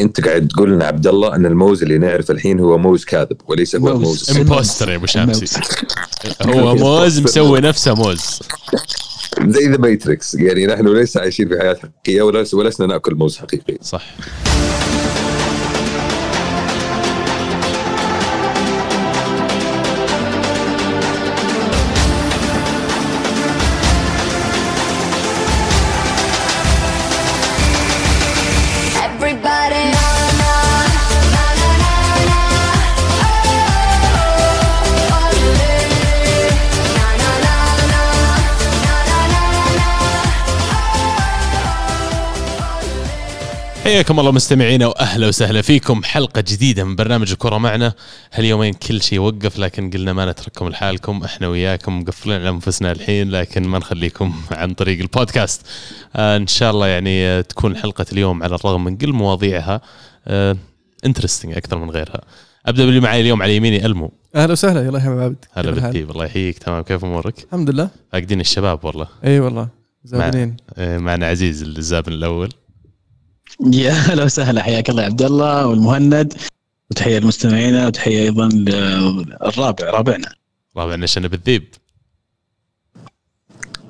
يعني انت قاعد تقول لنا عبد الله ان الموز اللي نعرف الحين هو موز كاذب وليس هو الموز impostor يا أبو شامسي هو موز مسوي نفسه موز. زي The Matrix يعني نحن ليس عايشين في حياة حقيقية ولسنا نأكل موز حقيقي. صح. حياكم الله مستمعينا وأهلا وسهلا فيكم. حلقة جديدة من برنامج الكرة معنا. هاليومين كل شيء وقف لكن قلنا ما نترككم لحالكم. إحنا وياكم مقفلين على أنفسنا الحين لكن ما نخليكم عن طريق البودكاست. آه إن شاء الله يعني آه، تكون حلقة اليوم على الرغم من كل مواضيعها آه interesting أكثر من غيرها. أبدأ باللي معي اليوم على يميني ألمو. أهلا وسهلا يلا يا عبد. هلا بالديب الله يحييك تمام. كيف أمورك؟ الحمد لله. فاقدين الشباب والله. إي والله زابنين. مع... معنا عزيز الزابن الأول. يا هلا وسهلا حياك الله يا عبد الله والمهند. وتحية لمستمعينا وتحية أيضا للرابع رابعنا. رابعنا شنو بالذيب؟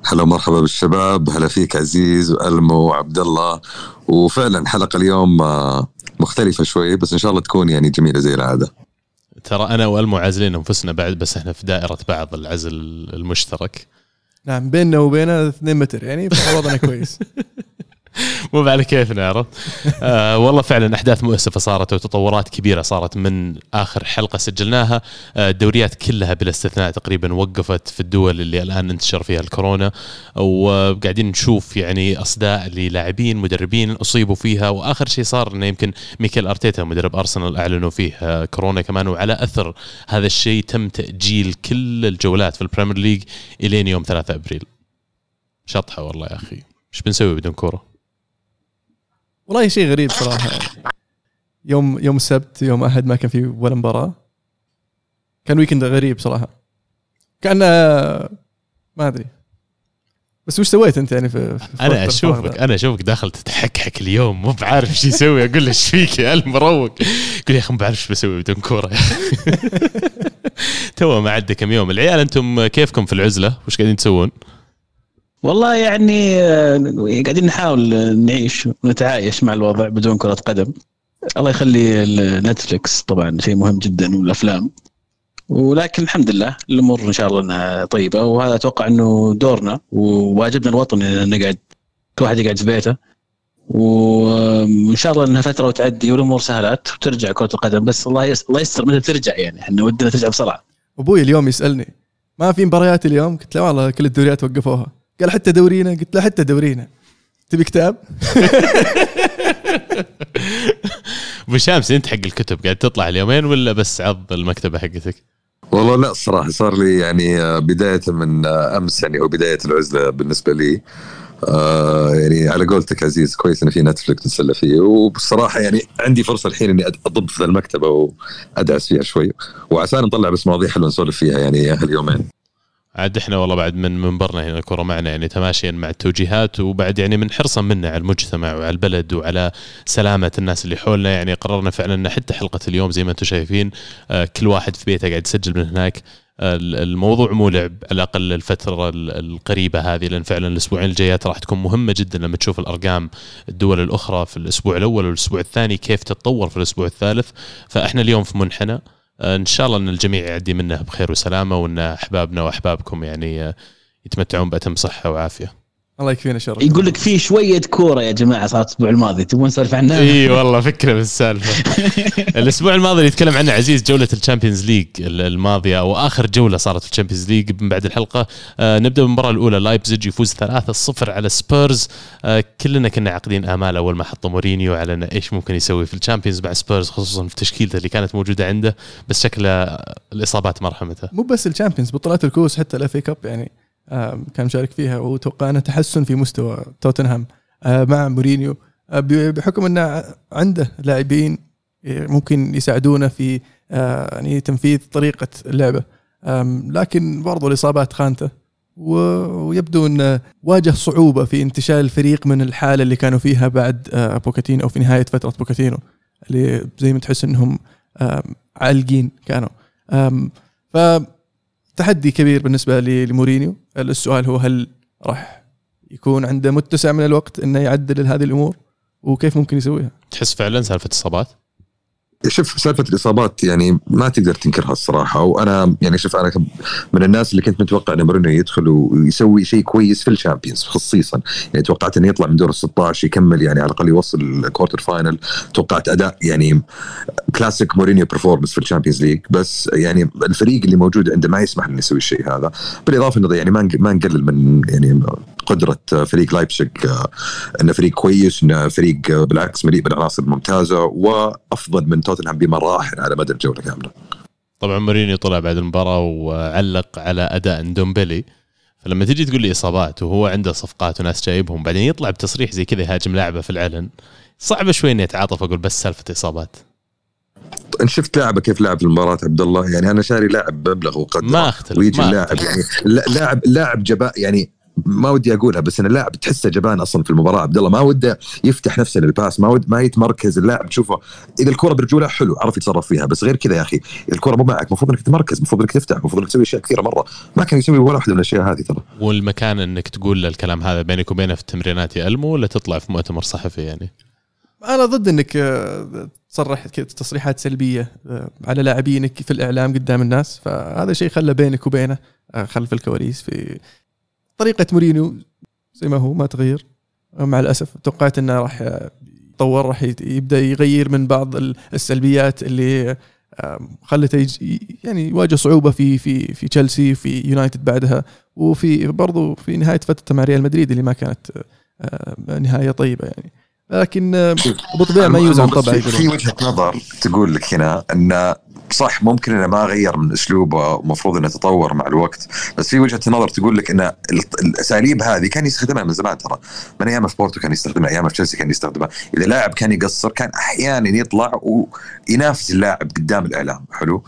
هلا ومرحبا بالشباب. هلا فيك عزيز وألمو وعبد الله. وفعلا حلقة اليوم آه، مختلفة شوي بس إن شاء الله تكون يعني جميلة زي العادة. ترى أنا وألمو عازلين أنفسنا بعد بس إحنا في دائرة بعض العزل المشترك. نعم بيننا وبينه 2 متر يعني فوضعنا كويس. مو على كيفنا عرفت آه والله فعلا أحداث مؤسفة صارت وتطورات كبيرة صارت من آخر حلقة سجلناها. آه الدوريات كلها بلا استثناء تقريبا وقفت في الدول اللي الآن انتشر فيها الكورونا. وقاعدين نشوف يعني أصداء للاعبين مدربين أصيبوا فيها. وآخر شيء صار إنه يمكن ميكيل أرتيتا مدرب أرسنال أعلنوا فيه آه كورونا كمان. وعلى أثر هذا الشيء تم تأجيل كل الجولات في البريمير ليج الين يوم 3 أبريل. شطحة والله يا أخي. إيش بنسوي بدون كورة؟ والله شيء غريب صراحة. يعني يوم يوم السبت يوم أحد ما كان في ولا مباراة. كان weekend غريب صراحة. كان ما أدري. بس وش سويت أنت يعني في, في أنا أشوفك أنا أشوفك داخل تتحكحك اليوم مو بعارف إيش يسوي. أقول له إيش فيك يا المروق يقول يا أخي ما بعرف إيش بسوي بدون كورة. تو ما عدى كم يوم. العيال أنتم كيفكم في العزلة؟ وش قاعدين تسوون؟ والله يعني آه، قاعدين نحاول نعيش ونتعايش مع الوضع بدون كرة قدم الله يخلي نتفلكس طبعا شيء مهم جدا والأفلام ولكن الحمد لله الأمور إن شاء الله إنها طيبة وهذا أتوقع إنه دورنا وواجبنا الوطني إن نقعد كل واحد يقعد في بيته وإن شاء الله إنها فترة وتعدي والأمور سهلات وترجع كرة القدم بس الله. الله يستر متى ترجع يعني إحنا ودنا ترجع بسرعة. أبوي اليوم يسألني ما في مباريات اليوم؟ قلت له والله كل الدوريات وقفوها. قال حتى دورينا. قلت له حتى دورينا. تبي كتاب؟ أبو شامس أنت حق الكتب قاعد تطلع اليومين ولا بس عض المكتبة حقتك؟ والله لا الصراحة صار لي يعني آه، بداية من آه، أمس يعني أو بداية العزلة بالنسبة لي. آه يعني على قولتك عزيز كويس إن في نتفلكس نتسلى فيه. وبصراحة يعني عندي فرصة الحين إني اضب في المكتبة وأدعس فيها شوي. وعسى نطلع بس مواضيع حلوة نسولف فيها يعني هاليومين عاد إحنا والله بعد من منبرنا هنا الكره معنا يعني تماشيا مع التوجيهات وبعد يعني من حرصا منا على المجتمع وعلى البلد وعلى سلامة الناس اللي حولنا. يعني قررنا فعلا إن حتى حلقة اليوم زي ما أنتم شايفين آه، كل واحد في بيته قاعد يسجل من هناك. آه، الموضوع مو لعب على الأقل الفترة القريبة هذه لأن فعلا الأسبوعين الجايات راح تكون مهمة جدا لما تشوف الأرقام الدول الأخرى في الأسبوع الأول والأسبوع الثاني كيف تتطور في الأسبوع الثالث. فإحنا اليوم في منحنى إن شاء الله إن الجميع يعدي منه بخير وسلامة وإن أحبابنا وأحبابكم يعني يتمتعون بأتم صحة وعافية. الله يكفينا شر. يقول لك في شوية كورة يا جماعة صارت الأسبوع الماضي تبون نسولف عنها؟ إي والله فكرة بالسالفه الأسبوع الماضي اللي يتكلم عنه عزيز جولة الشامبيونز ليج الماضية أو آخر جولة صارت في الشامبيونز ليج من بعد الحلقة. آه نبدأ بالمباراة الأولى. لايبزيج يفوز 3-0 على سبيرز. آه كلنا كنا عاقدين امال أول ما حطوا مورينيو على إنه إيش ممكن يسوي في الشامبيونز مع سبيرز خصوصا في تشكيلته اللي كانت موجودة عنده. بس شكله الإصابات ما رحمته. مو بس الشامبيونز بطولات الكؤوس حتى ال FA Cup يعني كان مشارك فيها وتوقعنا تحسن في مستوى توتنهام. آه، مع مورينيو. آه، بحكم انه عنده لاعبين ممكن يساعدونه في آه، يعني تنفيذ طريقة اللعبة. لكن برضو الإصابات خانته. ويبدو انه واجه صعوبة في انتشال الفريق من الحالة اللي كانوا فيها بعد بوكاتينو أو في نهاية فترة بوكاتينو اللي زي ما تحس أنهم عالقين كانوا. فتحدي كبير بالنسبة لمورينيو. السؤال هو هل راح يكون عنده متسع من الوقت إنه يعدل هذه الأمور؟ وكيف ممكن يسويها؟ تحس فعلا سالفة اصابات شوف سالفة الإصابات يعني ما تقدر تنكرها الصراحة. وأنا يعني شوف أنا من الناس اللي كنت متوقع ان مورينيو يدخل ويسوي شيء كويس في ال Champions خصيصا. يعني توقعت إنه يطلع من دور ال 16 يكمل يعني على الأقل يوصل ال quarter final توقعت أداء يعني كلاسيك مورينيو performance في ال Champions League. بس يعني الفريق اللي موجود عنده ما يسمح إنه يسوي الشيء هذا. بالإضافة انه يعني ما نقلل من يعني قدرة فريق لايبشيك انه فريق كويس انه فريق بالعكس مليء بالعناصر الممتازة وأفضل من توتنهام بمراحل على مدى الجولة كاملة. طبعا مورينيو طلع بعد المباراة وعلق على أداء ندومبلي فلما تجي تقول لي إصابات وهو عنده صفقات وناس جايبهم بعدين يطلع بتصريح زي كذا يهاجم لاعبه في العلن صعبه شوي إني أتعاطف أقول بس سالفة إصابات إن شفت لاعبه كيف لعب في المباراة عبد الله يعني أنا شاري لاعب مبلغ وقدره ما أختلف ويجي ما اللاعب أختلف. يعني لا- لاعب لاعب جبان يعني ما ودي أقولها بس إن اللاعب تحسه جبان أصلا في المباراة. عبد الله ما وده يفتح نفسه للباس ما ود ما يتمركز اللاعب تشوفه إذا الكرة برجوله حلو عرف يتصرف فيها بس غير كذا يا أخي اذا الكرة مو معك المفروض إنك تتمركز المفروض إنك تفتح المفروض إنك تسوي أشياء كثيرة مرة. ما كان يسوي ولا واحدة من الأشياء هذه ترى. والمكان إنك تقول له الكلام هذا بينك وبينه في التمرينات يا ألمو ولا تطلع في مؤتمر صحفي يعني؟ أنا ضد إنك آه، تصرح تصريحات سلبية آه، على لاعبينك في الإعلام قدام الناس. فهذا شيء خلى بينك وبينه آه، خلف الكواليس في طريقة مورينيو زي ما هو ما تغير. مع الأسف توقعت إنه راح يتطور راح يبدأ يغير من بعض ال- السلبيات اللي خلته يعني يواجه صعوبة في في في تشيلسي في يونايتد بعدها وفي برضو في نهاية فترته مع ريال مدريد اللي ما كانت نهاية طيبة يعني. لكن أبو ما يوزع طبعا في وجهة نظر تقول لك هنا إن صح ممكن إنه ما غير من أسلوبه ومفروض إنه تطور مع الوقت. بس في وجهة نظر تقول لك إن ال- الأساليب هذه كان يستخدمها من زمان ترى. من أيام في بورتو كان يستخدمها أيام في تشيلسي كان يستخدمها. إذا لاعب كان يقصر كان أحيانا يطلع وينافس اللاعب قدام الإعلام. حلو؟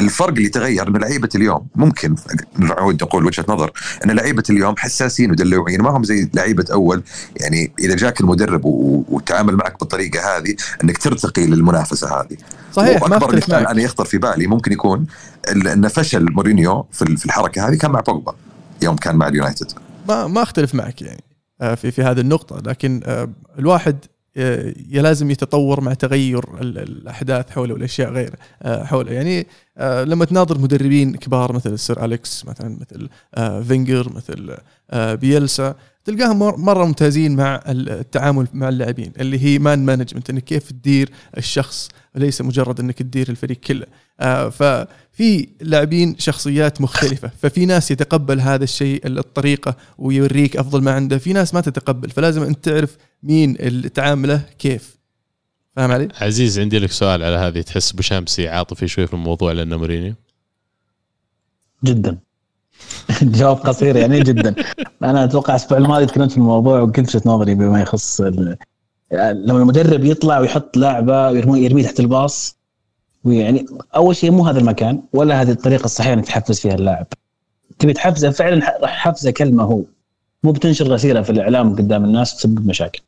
الفرق اللي تغير ان لعيبة اليوم ممكن نعود نقول وجهة نظر إن لعيبة اليوم حساسين ودلوعين ما هم زي لعيبة أول. يعني إذا جاك المدرب وتعامل معك بالطريقة هذه إنك ترتقي للمنافسة هذه. صحيح ما وأكبر أختلف مثال معك. أنا يخطر في بالي ممكن يكون إن فشل مورينيو في ال- في الحركة هذه كان مع بوجبا يوم كان مع اليونايتد. ما ما أختلف معك يعني آه، في في هذه النقطة. لكن آه، الواحد لازم يتطور مع تغير ال- الأحداث حوله والأشياء غير آه، حوله. يعني آه، لما تناظر مدربين كبار مثل سير أليكس مثلا مثل آه، فينجر مثل آه، بيلسا تلقاهم مر- مرة ممتازين مع التعامل مع اللاعبين اللي هي man management إنك كيف تدير الشخص وليس مجرد إنك تدير الفريق كله. آه، ففي لاعبين شخصيات مختلفة ففي ناس يتقبل هذا الشيء الطريقة ويوريك أفضل ما عنده في ناس ما تتقبل. فلازم أنت تعرف مين اللي تعامله كيف. فاهم علي؟ عزيز عندي لك سؤال على هذه تحس بشامسي عاطفي شوي في الموضوع لأنه مورينيو جدا. جواب قصير يعني جدا. أنا أتوقع الأسبوع الماضي تكلمت في الموضوع وجهه نظري بما يخص ال- لما المدرب يطلع ويحط لاعبه ويرميه يرميه تحت الباص ويعني أول شيء مو هذا المكان ولا هذه الطريقة الصحيحة إنك تحفز فيها اللاعب. تبي تحفزه فعلا ح- راح حفزه كلمة هو. مو بتنشر غسيلة في الإعلام قدام الناس تسبب مشاكل.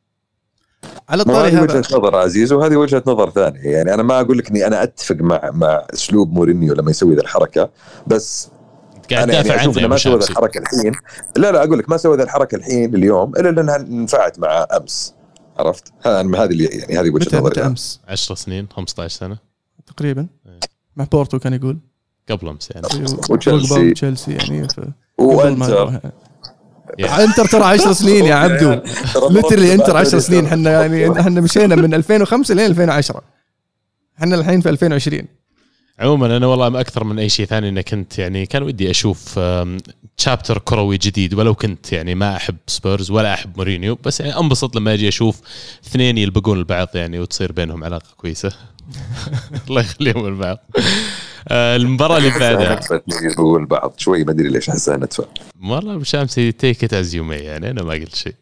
على الطاري هذه هذا وجهة نظر عزيز وهذه وجهة نظر ثانية. يعني أنا ما أقول لك إني أنا أتفق مع مع أسلوب مورينيو لما يسوي ذا الحركة بس قاعد يعني تدافع أشوف عنه ما سوى ذا الحركة الحين. لا لا أقول لك ما سوى ذا الحركة الحين اليوم إلا لأنها نفعت مع أمس. عرفت؟ ها- هذه اللي يعني هذه وجهة نظري متى. أمس؟ 10 سنين 15 سنة. تقريبا. إيه. مع بورتو كان يقول. قبل أمس يعني. وتشيلسي. بوجبا وتشيلسي يعني ف... وإنتر. يعني إنتر ترى 10 سنين يا عبدو. literally إنتر 10 سنين. إحنا يعني إحنا مشينا من 2005 لين 2010 إحنا الحين في 2020 عموما أنا والله أكثر من أي شيء ثاني إني كنت يعني كان ودي أشوف chapter كروي جديد ولو كنت يعني ما أحب سبيرز ولا أحب مورينيو بس يعني انبسط لما أجي أشوف اثنين يلبقون البعض يعني وتصير بينهم علاقة كويسة. الله يخليهم البعض. آه، المباراة اللي بعدها. يقول بعض شوي ما أدري ليش احسها نتفة والله شامسي take it as you يعني أنا ما قلت شيء.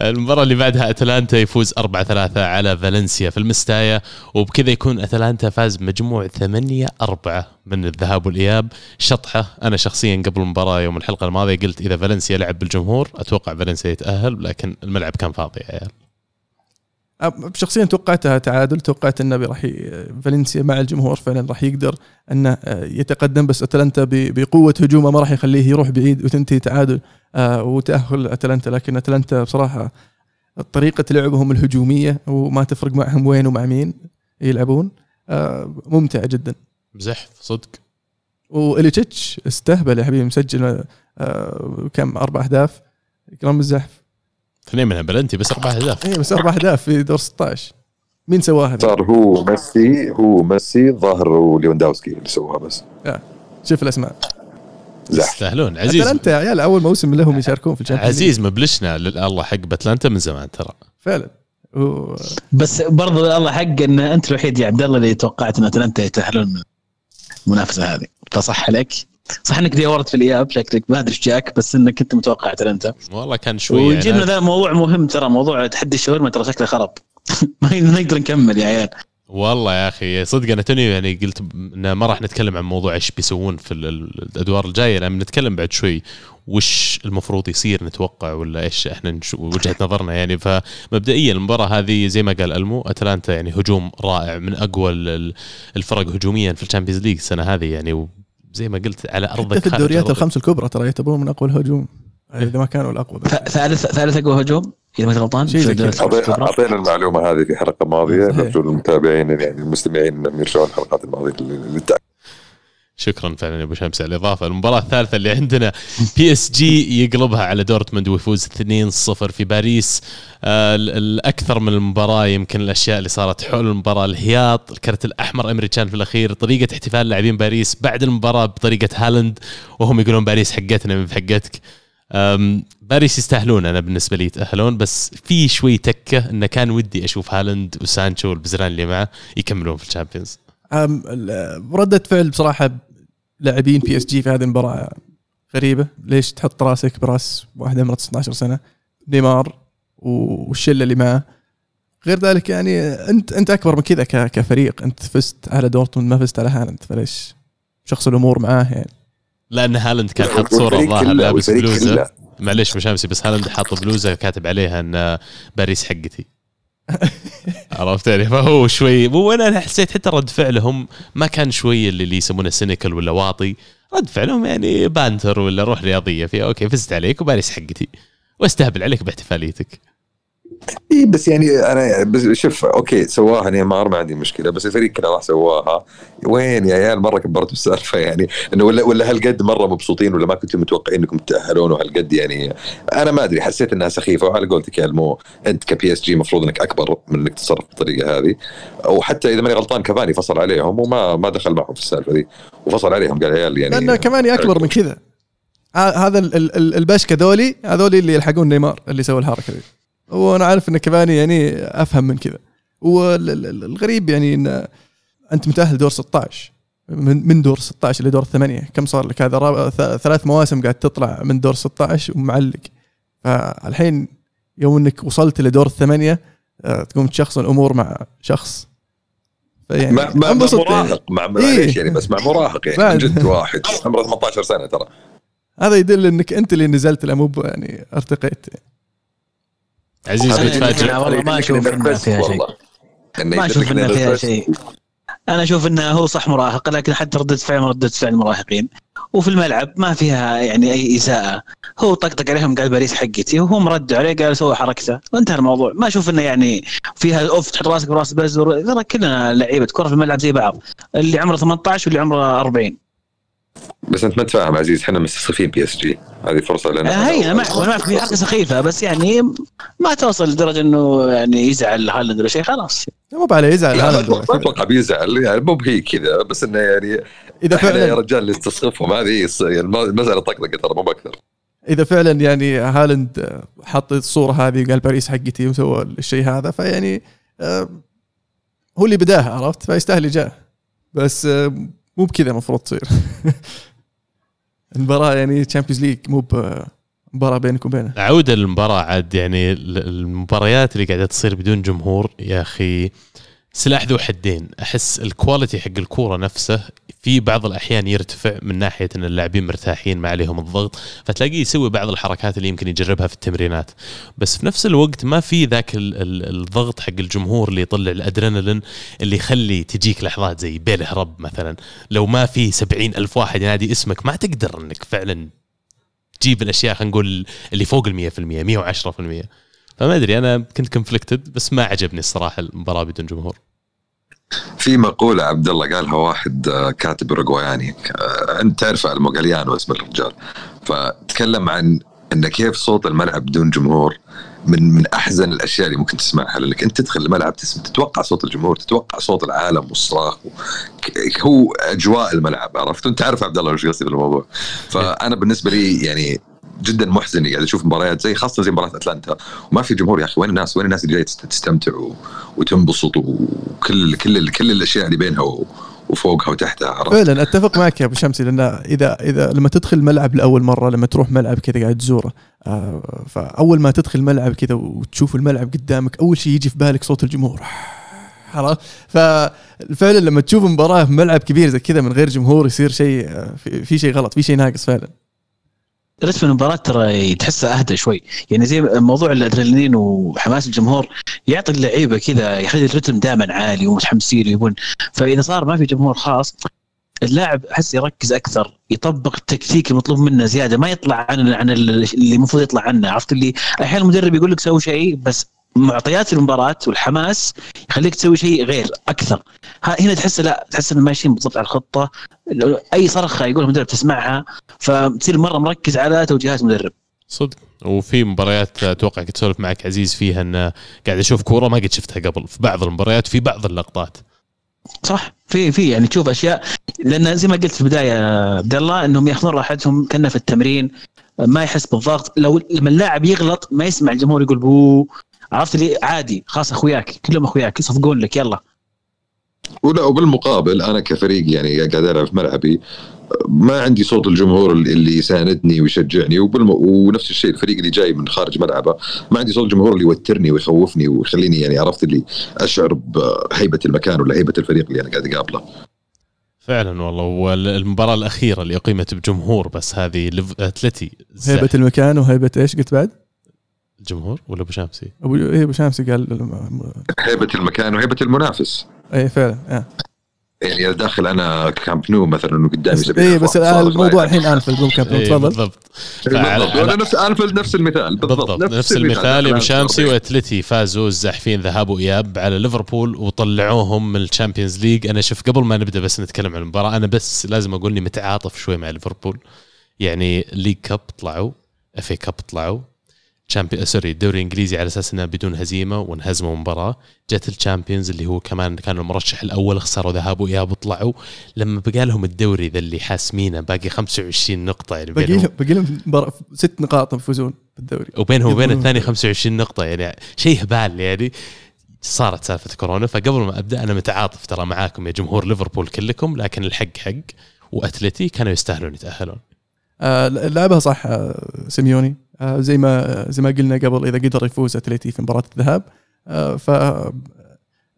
المباراة اللي بعدها أتلانتا يفوز 4 3 على فالنسيا في المستايا وبكذا يكون أتلانتا فاز بمجموع 8 4 من الذهاب والإياب. شطحة أنا شخصيا قبل المباراة يوم الحلقة الماضية قلت إذا فالنسيا لعب بالجمهور أتوقع فالنسيا يتأهل لكن الملعب كان فاضي يا عيال. أب- شخصيا توقعتها تعادل توقعت انه راح فالنسيا مع الجمهور فعلا راح يقدر انه يتقدم بس أتلانتا بقوة هجومه ما راح يخليه يروح بعيد وتنتهي تعادل آه، وتأهل أتلانتا. لكن أتلانتا بصراحة طريقة لعبهم الهجومية وما تفرق معهم وين ومع مين يلعبون آه، ممتعة جدا. مزحف صدق. واليتش استهبل يا حبيبي مسجل آه، كم أربع أهداف. كلام الزحف. اثنين منها بلنتي بس أربع أهداف. اي بس أربع أهداف في دور 16 مين سواها؟ صار هو ميسي هو ميسي الظاهر وليفاندوفسكي اللي سووها بس. شوف الأسماء. يستاهلون. عزيز. أتلانتا يا عيال أول موسم لهم يشاركون في ال Champions عزيز مبلشنا لله حق باتلانتا من زمان ترى. فعلا. و... بس برضو الله حق إن أنت الوحيد يا عبد الله اللي توقعت إن أتلانتا يتأهلون من المنافسة هذه. فصح عليك. صح إنك دورت في الاياب شكلك ما أدري إيش جاك بس إنك كنت متوقع اتلانتا والله كان شوي وجبنا يعني ذا موضوع مهم ترى موضوع تحدي الشاورما ترى شكله خرب. ما نقدر نكمل يا عيال. والله يا أخي صدق أنا توني يعني قلت إنه ما راح نتكلم عن موضوع إيش بيسوون في ال- ال- الأدوار الجاية لأن بنتكلم بعد شوي وش المفروض يصير نتوقع ولا إيش إحنا وجهة نظرنا يعني. فمبدئيا المباراة هذه زي ما قال ألمو أتلانتا يعني هجوم رائع من أقوى ال- ال- الفرق هجوميا في ال Champions League السنة هذه يعني وزي ما قلت على أرضك حتى في الدوريات. الخمس الكبرى ترى يعتبرون من أقوى الهجوم إذا ما كانوا الأقوى ثالث ثالث أقوى هجوم إذا ما غلطان زي. أعطينا المعلومة هذه في حلقه ماضيه. نرجو المتابعين يعني المستمعين إنهم يرجعون الحلقات الماضية للتاكد شكرا فعلا يا أبو شمس على الإضافة. المباراة الثالثة اللي عندنا PSG يقلبها على دورتموند ويفوز 2-0 في باريس. آه ال- الأكثر من المباراة يمكن الأشياء اللي صارت حول المباراة. الهياط الكرت الأحمر امري كان في الأخير طريقة احتفال لاعبين باريس بعد المباراة بطريقة هالاند وهم يقولون باريس حقتنا من حقتك. باريس يستاهلون أنا بالنسبة لي يتأهلون بس في شوي تكة انه كان ودي أشوف هالاند وسانشو والبزران اللي معه يكملون في ال Champions. ردة فعل بصراحة لاعبين PSG في هذه المباراة غريبة. ليش تحط راسك براس واحد عمره 16 سنة؟ نيمار والشلة اللي معه غير ذلك يعني انت أنت أكبر من كذا ك- كفريق. أنت فزت على دورتموند ما فزت على هالاند. فليش شخص الأمور معاه يعني؟ لأن هالاند كان حاط صورة الظاهر لابس بلوزة. معليش مشامسي بس هالاند حاط بلوزة كاتب عليها إن باريس حقتي. عرفت يعني؟ فهو شوي وأنا حسيت حتى رد فعلهم ما كان شوي اللي, اللي يسمونه cynical ولا واطي. رد فعلهم يعني banter ولا روح رياضية فيها okay فزت عليك وباريس حقتي. وأستهبل عليك باحتفاليتك. اي بس يعني أنا بس شوف okay سواها نيمار ما عندي مشكلة بس الفريق كله راح سواها. وين يا عيال؟ مرة كبرتوا السالفة يعني. إنه ولا ولا هالقد مرة مبسوطين ولا ما كنتم متوقعين إنكم تتاهلون وهالقد يعني. أنا ما أدري حسيت إنها سخيفة وعلى قولتك يا المو أنت ك PSG المفروض إنك أكبر من إنك تتصرف بالطريقة هذه. وحتى إذا ماني غلطان كافاني فصل عليهم وما ما دخل معهم في السالفة دي وفصل عليهم قال عيال يعني. لأنه كمان أكبر من كذا. هذا ال- ال- ال- البشكة ذولي هذول اللي يلحقون نيمار اللي سوى الحركة دي وأنا عارف ان كفاني يعني أفهم من كذا. والغريب يعني إن أنت متأهل دور 16 من من دور 16 لدور الثمانيه كم صار لك هذا؟ ثلاث مواسم قاعد تطلع من دور 16 ومعلق. فالحين يوم إنك وصلت لدور الثمانيه آه، تقوم تشخصن الأمور مع شخص. فيعني مع مع, يعني. مراهق. مع إيه. معليش يعني بس مع مراهق يعني. من جد واحد. عمره 18 سنة ترى. هذا يدل إنك أنت اللي نزلت لا مو يعني أرتقيت. عزيز متفاجئ أنا والله ما أشوف إنها فيها شيء. ما أشوف انها فيها شيء. أنا أشوف إنه هو صح مراهق لكن حتى ردة فعل ردة فعل المراهقين. وفي الملعب ما فيها يعني أي اساءه هو طقطق عليهم قال باريس حقتي وهم ردوا عليه قال سوى حركته. وانتهى الموضوع. ما أشوف إنه يعني فيها أوف تحط راسك براس بزر. ترى كلنا لعيبة كرة في الملعب زي بعض. اللي عمره 18 واللي عمره 40 بس أنت ما تفهم عزيز إحنا مستقصدين PSG هذه فرصة لنا. هي أنا معك أنا معك في حركه سخيفة بس يعني ما توصل لدرجة إنه يعني يزعل هالاند ولا شيء خلاص. مو عليه يزعل ما هالاند. ما أتوقع بيزعل يعني مو بهي كذا بس إنه يعني إذا إحنا يا فعلا رجال اللي نستصفهم هذه الص- يعني المساله طقطقه ترى مو بأكثر. إذا فعلا يعني هالاند حط الصورة هذه وقال باريس حقتي وسوى الشيء هذا فيعني آه، هو اللي بداها عرفت؟ فيستاهل ايجاه بس آه، مو بكذا المفروض تصير. المباراة يعني Champions League مو مباراة بينك وبينه. عودة للمباراة عاد يعني ال- المباريات اللي قاعدة تصير بدون جمهور يا أخي. سلاح ذو حدين. أحس ال quality حق الكورة نفسه في بعض الأحيان يرتفع من ناحية إن اللاعبين مرتاحين ما عليهم الضغط فتلاقيه يسوي بعض الحركات اللي يمكن يجربها في التمرينات. بس في نفس الوقت ما في ذاك ال- ال- الضغط حق الجمهور اللي يطلع الأدرينالين اللي يخلي تجيك لحظات زي بيله رب مثلا. لو ما في سبعين ألف واحد ينادي اسمك ما تقدر إنك فعلا تجيب الأشياء خلينا نقول اللي فوق ال 100% 110% فما أدري أنا كنت كونفليكتد بس ما عجبني الصراحة المباراة بدون جمهور. في مقولة عبد الله قالها واحد آه، كاتب أوروغواياني آه، أنت تعرف الموغاليانو اسم الرجال فتكلم عن إن كيف صوت الملعب بدون جمهور من من أحزن الأشياء اللي ممكن تسمعها لأنك أنت تدخل الملعب تسمع تتوقع صوت الجمهور تتوقع صوت العالم والصراخ هو أجواء الملعب عرفت؟ أنت عارف عبد الله وش قصدي بالموضوع؟ فأنا بالنسبة لي يعني جدا محزن قاعد أشوف مباريات زي خاصة زي مباراة أتلانتا. وما في جمهور يا أخي. وين الناس؟ وين الناس اللي جاية تست- تستمتع وتنبسط وكل كل كل الأشياء اللي بينها وفوقها وتحتها عرفت؟ فعلا أتفق معك يا أبو شمسي لأن إذا إذا لما تدخل ملعب لأول مرة لما تروح ملعب كذا قاعد تزوره آه، فأول ما تدخل ملعب كذا وتشوف الملعب قدامك أول شيء يجي في بالك صوت الجمهور. ففعلا لما تشوف مباراة في ملعب كبير زي كذا من غير جمهور يصير شيء آه، في شيء غلط في شيء ناقص فعلا. رتم المباراة ترى تحسها أهدى شوي. يعني زي موضوع الأدرينالين وحماس الجمهور يعطي اللعيبة كذا يخلي الرتم دائما عالي ومتحمسين ويبون. فإذا صار ما في جمهور خاص اللاعب أحس يركز أكثر يطبق التكتيك المطلوب منه زيادة ما يطلع عن عن اللي المفروض يطلع عنه عرفت اللي؟ أحيانا المدرب يقول لك سوي شيء بس معطيات المباراة والحماس يخليك تسوي شيء غير أكثر. ها- هنا تحس لا تحس إنهم ماشيين بالضبط على الخطة. أي صرخة يقولها المدرب تسمعها. فتصير مرة مركز على توجيهات المدرب. صدق. وفي مباريات أتوقع كنت اسولف معك عزيز فيها إن قاعد أشوف كورة ما قد شفتها قبل في بعض المباريات في بعض اللقطات. صح. في في يعني تشوف أشياء لأن زي ما قلت في البداية عبد الله إنهم يأخذون راحتهم كنا في التمرين ما يحس بالضغط. لو لما اللاعب يغلط ما يسمع الجمهور يقول بو عرفت اللي عادي خلاص أخوياك كلهم أخوياك يصفقون لك يلا ولا وبالمقابل أنا كفريق يعني قاعد ألعب في ملعبي ما عندي صوت الجمهور اللي يساندني ويشجعني وبالم... ونفس الشيء الفريق اللي جاي من خارج ملعبه ما عندي صوت الجمهور اللي يوترني ويخوفني ويخليني يعني عرفت اللي أشعر بهيبة المكان ولا هيبة الفريق اللي أنا قاعد أقابله فعلا والله والمباراة الأخيرة اللي أقيمت بجمهور بس هذه أتلتي. هيبة المكان وهيبة إيش قلت بعد؟ الجمهور ولا أبو شامسي ابو إيه أبو شمسي قال هيبة المكان وهيبة المنافس. اي فعلا آه. يعني داخل أنا كامب نو مثلا وقدامي بس, 70 إيه ألف بس الموضوع. الحين أنفيلد مو كابتن إيه تفضل. بالضبط. فعلى- بالضبط. نفس انفيلد نفس المثال بالضبط, بالضبط. نفس المثال. أبو شامسي وأتلتي فازوا الزاحفين ذهاب وإياب على ليفربول وطلعوهم من ال Champions League. أنا شوف قبل ما نبدأ بس نتكلم عن المباراة أنا بس لازم أقول إني متعاطف شوي مع ليفربول. يعني League Cup طلعوا FA Cup طلعوا. sorry الدوري الإنجليزي على أساس إنه بدون هزيمة وانهزموا مباراه جت ال Champions اللي هو كمان كان المرشح الأول خسروا ذهاب وإياب وطلعوا. لما بقى لهم الدوري ذا اللي حاسمينه باقي 25 نقطة يعني باقي لهم باقي لهم ست نقاط يفوزون بالدوري. وبينهم وبين الثاني 25 نقطة يعني شيء هبال يعني. صارت سالفة كورونا. فقبل ما أبدأ أنا متعاطف ترى معاكم يا جمهور ليفربول كلكم لكن الحق حق. وأتلتي كانوا يستاهلون يتأهلون. آه لعبها صح آه سيميوني؟ زي ما زي ما قلنا قبل إذا قدر يفوز اتليتي في مباراة الذهاب. آه ف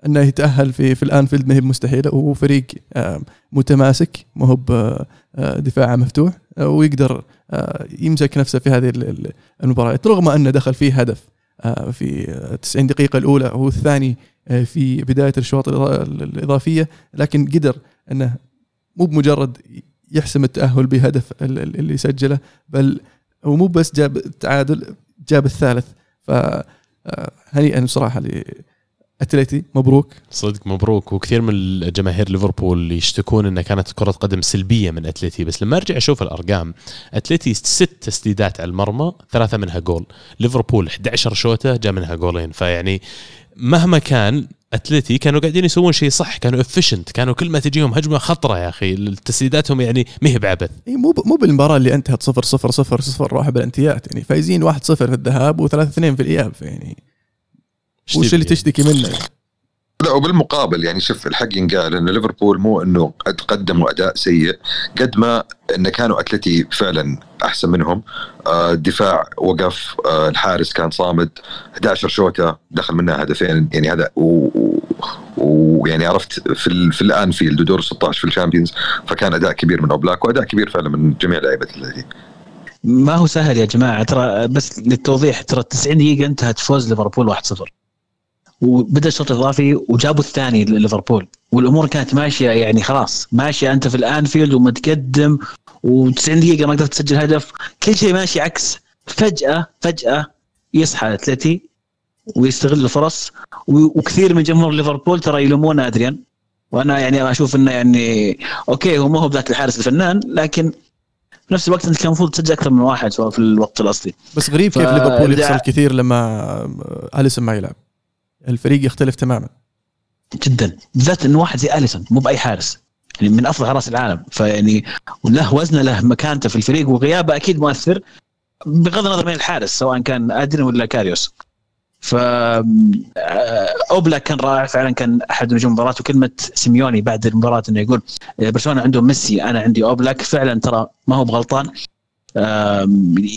أنه يتأهل في في الأنفيلد ما هي مستحيله وهو فريق آه متماسك ما هو آه، دفاعه مفتوح آه ويقدر آه يمسك نفسه في هذه ال- ال- المباريات رغم أنه دخل فيه هدف آه في آه، 90 دقيقة الأولى وهو الثاني آه في بداية الشوط الإضا- الإضافية لكن قدر أنه مو بمجرد يحسم التأهل بهدف ال- ال- اللي سجله بل هو مو بس جاب التعادل جاب الثالث. ف آه، بصراحة لاتلتي مبروك. صدق مبروك. وكثير من جماهير ليفربول يشتكون انها كانت كرة قدم سلبية من اتلتي بس لما أرجع أشوف الأرقام اتلتي ست تسديدات على المرمى ثلاثة منها جول. ليفربول 11 شوطة جاء منها جولين. فيعني مهما كان اتلتي كانوا قاعدين يسوون شيء صح كانوا efficient كانوا كل ما تجيهم هجمة خطرة يا أخي. تسديداتهم يعني ما هي بعبث. مو مو بالمباراة اللي انتهت 0 0 0 0 راح بالانتهاءات يعني فايزين 1 0 في الذهاب و3 2 في الإياب يعني. وش اللي تشتكي منه؟ يعني. لا وبالمقابل يعني شوف الحق ينقال ان ليفربول مو إنه قد قدموا أداء سيء قد ما إن كانوا أتلتي فعلا أحسن منهم آه، الدفاع وقف آه، الحارس كان صامد 11 شوطة دخل منها هدفين يعني هذا ويعني عرفت في. في الأنفيلد ودور 16 في ال Champions فكان أداء كبير من أوبلاك وأداء كبير فعلا من جميع لعيبة الاتلتي ما هو سهل يا جماعة ترى بس للتوضيح ترى 90 دقيقة انتهت فوز ليفربول 1-0 وبدا الشوط الإضافي وجابوا الثاني لليفربول. والأمور كانت ماشية يعني خلاص. ماشية أنت في الأنفيلد ومتقدم و90 دقيقة ما قدرت تسجل هدف. كل شيء ماشي عكس. فجأة فجأة يصحى أتلتي ويستغل الفرص وكثير من جمهور ليفربول ترى يلومون أدريان. وأنا يعني أشوف إنه يعني okay هو ما هو بذاك الحارس الفنان لكن في نفس الوقت أنت كان المفروض تسجل أكثر من واحد سواء في الوقت الأصلي. بس غريب كيف ليفربول يخسر كثير لما أليسون ما يلعب. الفريق يختلف تماما. جدا. بالذات إنه واحد زي أليسون مو بأي حارس. يعني من افضل حراس العالم. فيعني وله وزنه له مكانته في الفريق وغيابه أكيد مؤثر بغض النظر من الحارس سواء كان ادريان ولا كاريوس. ف آه، اوبلاك كان رائع فعلا كان أحد نجوم المباراه وكلمه سيميوني بعد المباراة إنه يقول برشلونة عندهم ميسي أنا عندي أوبلاك. فعلا ترى ما هو بغلطان.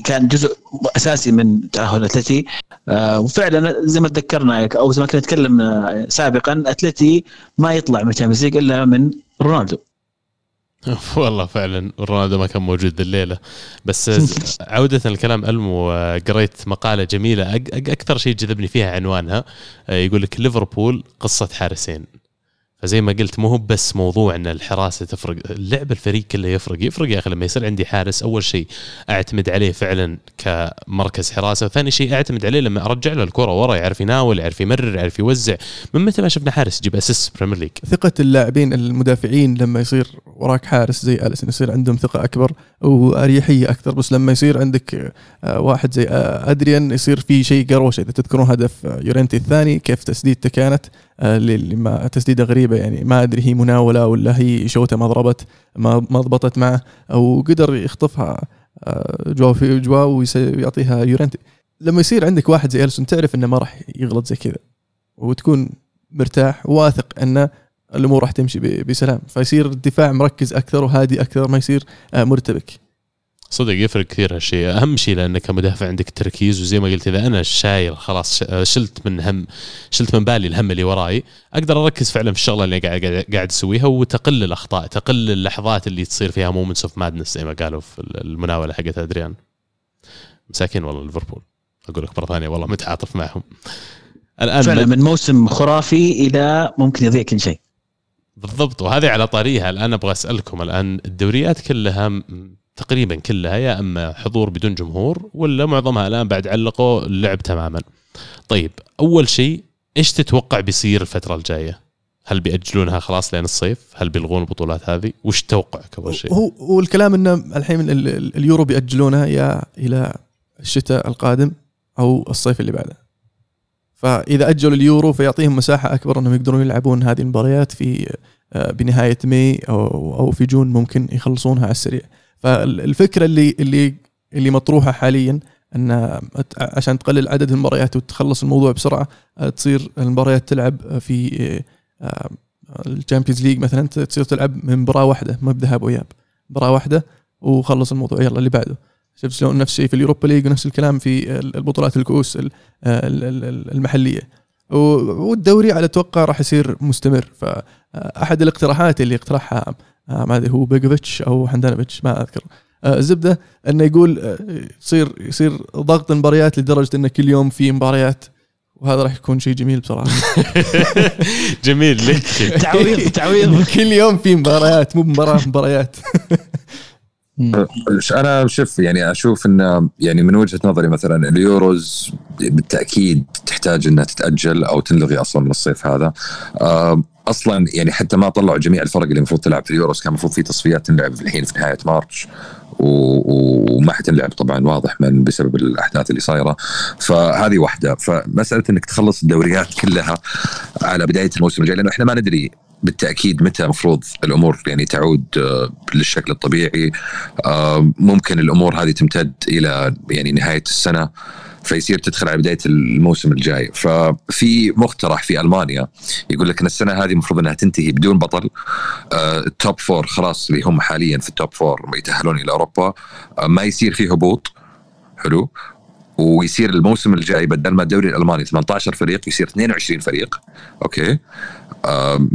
كان جزء أساسي من تأهل أتلتي. آه، وفعلا زي ما تذكرنا أو زي ما كنا نتكلم سابقا أتلتي ما يطلع من الشامبيونز إلا من رونالدو. والله فعلا رونالدو ما كان موجود الليلة. بس عودة لكلام المو قريت مقالة جميلة أكثر شيء جذبني فيها عنوانها يقول لك ليفربول قصة حارسين. فزي ما قلت مو هو بس موضوع إن الحراسه تفرق اللعب الفريق كله يفرق يفرق يا أخي لما يصير عندي حارس أول شيء أعتمد عليه فعلا كمركز حراسة وثاني شيء أعتمد عليه لما أرجع له الكرة ورا يعرف يناول يعرف يمرر يعرف يوزع من متى ما شفنا حارس يجيب assist Premier League ثقة اللاعبين المدافعين لما يصير وراك حارس زي اليسون يصير عندهم ثقة أكبر وأريحية أكثر. بس لما يصير عندك آه، واحد زي آه، أدريان يصير في شيء قروشه إذا تذكرون هدف آه، يورنتي الثاني كيف تسديدته كانت اللي ما تسديدة غريبة يعني ما أدري هي مناولة ولا هي شوته ما ضربت ما ضبطت معه أو قدر يخطفها جواو في جواو ويعطيها يورنتي لما يصير عندك واحد زي اليسون تعرف إنه ما راح يغلط زي كذا وتكون مرتاح واثق إنه الأمور راح تمشي بسلام. فيصير الدفاع مركز أكثر وهادي أكثر ما يصير آه، مرتبك. صدق يفرق كثير هالشيء. أهم شيء لأنك كمدافع عندك تركيز وزي ما قلت إذا أنا شايل خلاص شلت من هم شلت من بالي الهم اللي وراي أقدر أركز فعلا في الشغلة اللي قاعد قاعد أسويها وتقل الأخطاء تقل اللحظات اللي تصير فيها moments of madness زي ما قالوا في المناولة حقت أدريان. مساكين والله ليفربول. أقول لك مرة ثانية والله متعاطف معهم. الآن فعلا من موسم خرافي إلى ممكن يضيع كل شيء. بالضبط وهذه على طاريها الآن أبغى أسألكم الآن الدوريات كلها تقريبا كلها يا إما حضور بدون جمهور ولا معظمها الآن بعد علقوا اللعب تماما. طيب أول شيء إيش تتوقع بيصير الفترة الجاية؟ هل بيأجلونها خلاص لين الصيف؟ هل بيلغون البطولات هذه؟ وش توقعك أول شيء؟ هو والكلام إنه الحين اليورو بيأجلونها يا إلى الشتاء القادم أو الصيف اللي بعده. فإذا أجلوا اليورو فيعطيهم مساحة أكبر أنهم يقدرون يلعبون هذه المباريات في آه، بنهاية ماي أو في جون ممكن يخلصونها على السريع. فالفكرة اللي اللي اللي مطروحة حاليا أن عشان تقلل عدد المباريات وتخلص الموضوع بسرعة آه، تصير المباريات تلعب في آه، ال Champions League مثلا تصير تلعب من مباراة واحدة ما بذهاب وإياب. مباراة واحدة وخلص الموضوع يلا اللي بعده. شفت شلون نفس الشيء في ال Europa League ونفس الكلام في البطولات الكؤوس المحلية. والدوري على أتوقع راح يصير مستمر. فاحد الاقتراحات اللي اقترحها آه، ما أدري هو بيغوفيتش أو هاندانوفيتش ما أذكر. آه، الزبدة إنه يقول آه، يصير يصير ضغط المباريات لدرجة انه كل يوم في مباريات وهذا راح يكون شيء جميل بصراحة. جميل ليك تعويض تعويض. كل يوم في مباريات مو مباراه مباريات. أنا شوف يعني أشوف إن يعني من وجهة نظري مثلا اليوروز بالتأكيد تحتاج إنها تتأجل أو تنلغي أصلا من الصيف هذا. أصلا يعني حتى ما طلعوا جميع الفرق اللي المفروض تلعب في اليوروز. كان المفروض في تصفيات تنلعب الحين في نهاية مارش وما حتنلعب طبعا واضح من بسبب الأحداث اللي صايرة. فهذه واحدة. فمسألة إنك تخلص الدوريات كلها على بداية الموسم الجاي لأنه إحنا ما ندري بالتأكيد متى المفروض الأمور يعني تعود آه، للشكل الطبيعي. آه، ممكن الأمور هذه تمتد إلى يعني نهاية السنة فيصير تدخل على بداية الموسم الجاي. ففي مقترح في ألمانيا يقول لك إن السنة هذه المفروض إنها تنتهي بدون بطل. آه، ال top four خلاص اللي هم حاليا في ال top four يتأهلون إلى أوروبا. ما يصير فيه هبوط. حلو. ويصير الموسم الجاي بدل ما الدوري الألماني 18 فريق يصير 22 فريق. أوكي.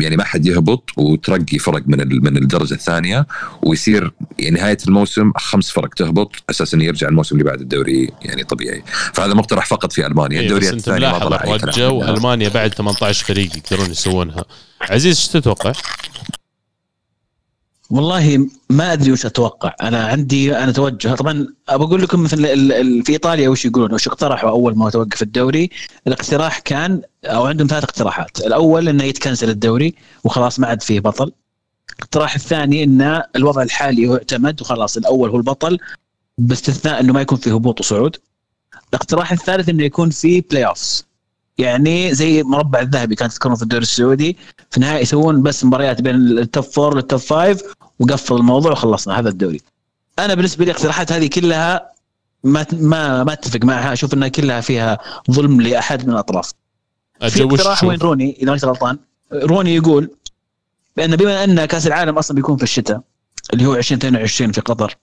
يعني ما حد يهبط وترقي فرق من من الدرجة الثانية ويصير يعني نهاية الموسم خمس فرق تهبط أساس انه يرجع الموسم اللي بعد الدوري يعني طبيعي فهذا مقترح فقط في ألمانيا إيه، الدوريات أنت الثانية ما طلع أي كلام رجوا عنها. ألمانيا بعد 18 فريق يقدرون يسوونها عزيز إيش تتوقع؟ والله ما أدري وش أتوقع. أنا عندي أنا توجه. طبعا بقول لكم مثل في إيطاليا وش يقولون؟ وش اقترحوا أول ما توقف الدوري؟ الاقتراح كان أو عندهم ثلاث اقتراحات. الأول إنه يتكنسل الدوري وخلاص ما عاد فيه بطل. الاقتراح الثاني إن الوضع الحالي يعتمد وخلاص الأول هو البطل باستثناء إنه ما يكون فيه هبوط وصعود. الاقتراح الثالث إنه يكون فيه playoffs يعني زي مربع الذهبي كانت تذكرون في الدوري السعودي في النهايه يسوون بس مباريات بين ال top four وال top five وقفل الموضوع وخلصنا هذا الدوري. أنا بالنسبة لي الاقتراحات هذه كلها ما ما ما أتفق معها أشوف إنها كلها فيها ظلم لأحد من الأطراف. في اقتراح وين؟ روني إذا ما كنت غلطان روني يقول بأن بما أن كأس العالم أصلا بيكون في الشتاء اللي هو 2022 في قطر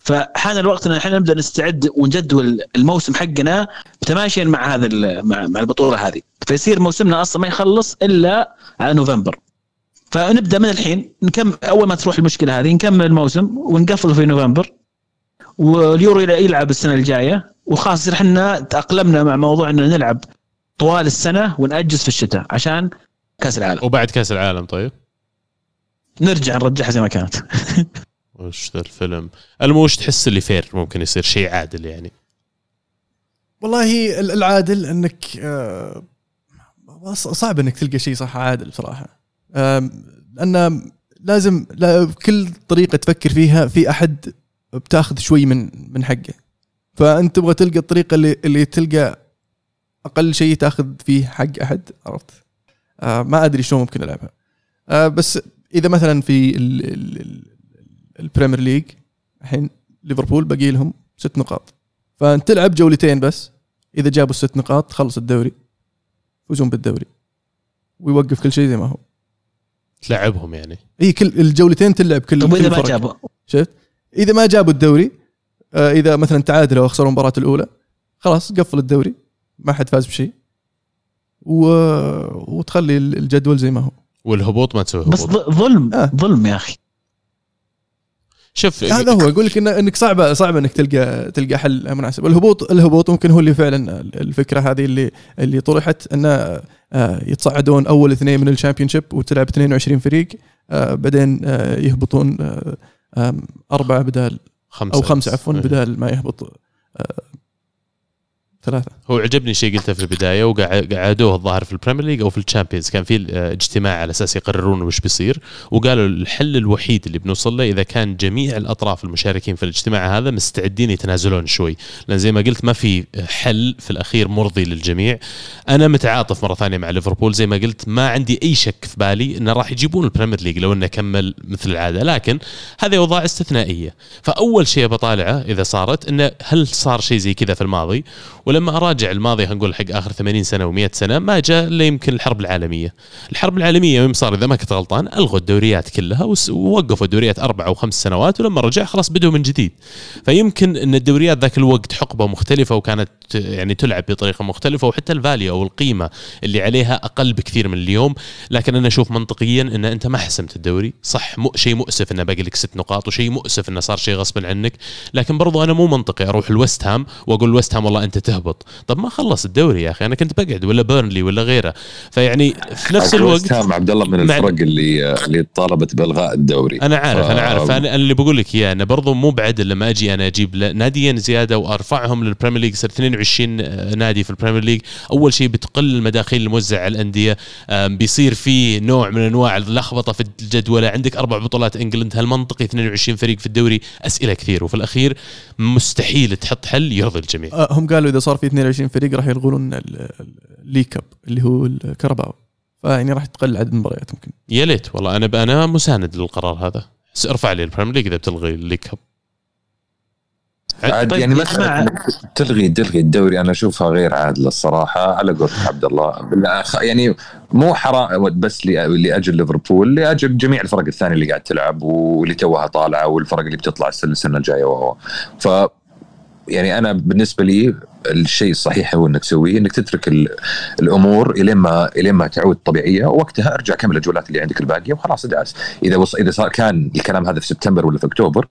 فحان الوقت إن إحنا نبدأ نستعد ونجدول الموسم حقنا تماشيا مع هذا مع, مع البطولة هذه. فيصير موسمنا أصلا ما يخلص إلا على نوفمبر. فنبدأ من الحين. نكمل أول ما تروح المشكلة هذه نكمل الموسم ونقفل في نوفمبر. واليورو يلعب السنة الجاية. وخلاص يصير إحنا تأقلمنا مع موضوع اننا نلعب طوال السنة ونأجز في الشتاء عشان كأس العالم. وبعد كأس العالم طيب. نرجع نرجعها زي ما كانت. وش ذا الفيلم؟ المهم وش تحس اللي فير؟ ممكن يصير شيء عادل يعني. والله ال- العادل إنك آه، صعب إنك تلقى شيء صح عادل بصراحة. لأن لازم لا كل طريقة تفكر فيها في أحد بتاخذ شوي من من حقه. فأنت تبغى تلقى الطريقة اللي اللي تلقى أقل شيء تاخذ فيه حق أحد عرفت؟ آه ما أدري شلون ممكن ألعبها. آه بس إذا مثلا في ال- ال- البريمير ليج الحين ليفربول باقي لهم ست نقاط. فانت تلعب جولتين بس. إذا جابوا الست نقاط تخلص الدوري يفوزون بالدوري. ويوقف كل شيء زي ما هو. تلعبهم يعني. إي كل الجولتين تلعب كل طيب وإذا كل ما. جابوا؟ شفت؟ إذا ما جابوا الدوري آه، إذا مثلا تعادلوا وخسروا المباراة الأولى خلاص قفل الدوري. ما حد فاز بشيء. و... وتخلي الجدول زي ما هو. والهبوط ما تسوي بس هبوط. ظ- ظلم آه. ظلم يا أخي. شوف هذا هو يقول لك إن إنك صعبة صعب إنك تلقى تلقى حل مناسب الهبوط الهبوط ممكن هو اللي فعلا الفكرة هذه اللي اللي طرحت انه آه، يتصعدون أول اثنين من الشامبيونشيب وتلعب 22 فريق آه، بعدين آه، يهبطون أربعة بدال خمسة أو خمسة عفوا إيه. بدال ما يهبط ثلاثة. هو عجبني شيء قلته في البداية وقعدوه الظاهر في البريمير ليج أو في الشامبيونز. كان في آه، اجتماع على أساس يقررون وش بيصير وقالوا الحل الوحيد اللي بنوصل له إذا كان جميع الأطراف المشاركين في الاجتماع هذا مستعدين يتنازلون شوي. لأن زي ما قلت ما في حل في الأخير مرضي للجميع. أنا متعاطف مرة ثانية مع ليفربول. زي ما قلت ما عندي أي شك في بالي انه راح يجيبون البريمير ليج لو إنه كمل مثل العادة. لكن هذه أوضاع استثنائية. فأول شيء بطالعه إذا صارت إنه هل صار شيء زي كذا في الماضي؟ ولما أراجع الماضي خلينا نقول حق آخر 80 سنة و100 سنة ما جاء إلا يمكن الحرب العالمية. الحرب العالمية يوم صار إذا ما كنت غلطان ألغوا الدوريات كلها ووقفوا الدوريات أربع أو خمس سنوات ولما رجع خلاص بدوا من جديد. فيمكن إن الدوريات ذاك الوقت حقبة مختلفة وكانت يعني تلعب بطريقة مختلفة وحتى ال value أو القيمة اللي عليها أقل بكثير من اليوم، لكن أنا أشوف منطقيا إن أنت ما حسمت الدوري، صح مو شيء مؤسف إنه باقي لك ست نقاط وشيء مؤسف إنه صار شيء غصبا عنك، لكن برضو أنا مو منطقي أروح الوست هام وأقول الوست هام والله أنت تهبط، طب ما خلص الدوري يا أخي أنا كنت بقعد ولا بيرنلي ولا غيره، فيعني في نفس الوقت عبد الله من الفرق اللي اللي طالبت بإلغاء الدوري. أنا عارف ف- أنا عارف. أنا أنا اللي بقول لك إياه أنا برضو مو بعدل لما أجي أنا أجيب ناديين زيادة وأرفعهم للبريمير ليج صار 22 نادي في البريمير ليج أول شيء بتقل المداخيل الموزعة على الأندية بيصير في نوع من أنواع اللخبطة في الجدوله عندك أربع بطولات England هل منطقي 22 فريق في الدوري أسئلة كثير وفي الأخير مستحيل تحط حل يرضي الجميع. آه، هم قالوا إذا صار في 22 فريق راح يلغون ال- ال- الليج كاب اللي هو الكاراباو فيعني راح تقل عدد المباريات يمكن يا ليت والله. أنا أنا مساند للقرار هذا. ارفع لي البريمير ليج إذا بتلغي الليج كاب. عاد طيب. يعني. إنك تلغي تلغي الدوري. أنا أشوفها غير عادلة الصراحة. على قولك عبد الله. يعني مو حرام بس لأجل ليفربول لأجل جميع الفرق الثانية اللي قاعد تلعب واللي توها طالعة والفرق اللي بتطلع السنة السنة الجاية وهو ف يعني أنا بالنسبة لي الشيء الصحيح هو إنك تسويه إنك تترك ال- الأمور الين ما الين ما تعود طبيعية وقتها أرجع كمل الجولات اللي عندك الباقية وخلاص ادعس إذا وص... إذا صار كان الكلام هذا في سبتمبر ولا في أكتوبر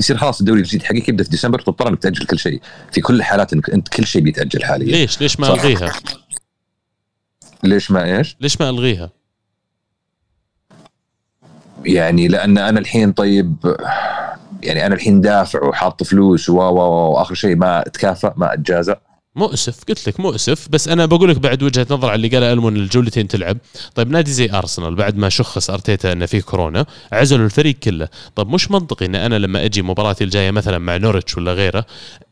يصير خلاص الدوري الجديد حقك يبدأ في ديسمبر تضطر إنك تأجل كل شيء. في كل الحالات انك إنت كل شيء بيتأجل حاليا. ليش؟ ليش ما. ألغيها؟ ليش ما إيش؟ ليش ما ألغيها؟ يعني لأن أنا الحين طيب يعني أنا الحين دافع وحاط فلوس و وآخر شيء ما اتكافئ ما اتجازى مؤسف قلت لك مؤسف بس أنا بقول لك بعد وجهة نظر على اللي قاله ألمون الجولتين تلعب. طيب نادي زي أرسنال بعد ما شخص أرتيتا إنه فيه كورونا عزلوا الفريق كله. طب مش منطقي إن أنا لما أجي مباراتي الجاية مثلا مع نورتش ولا غيره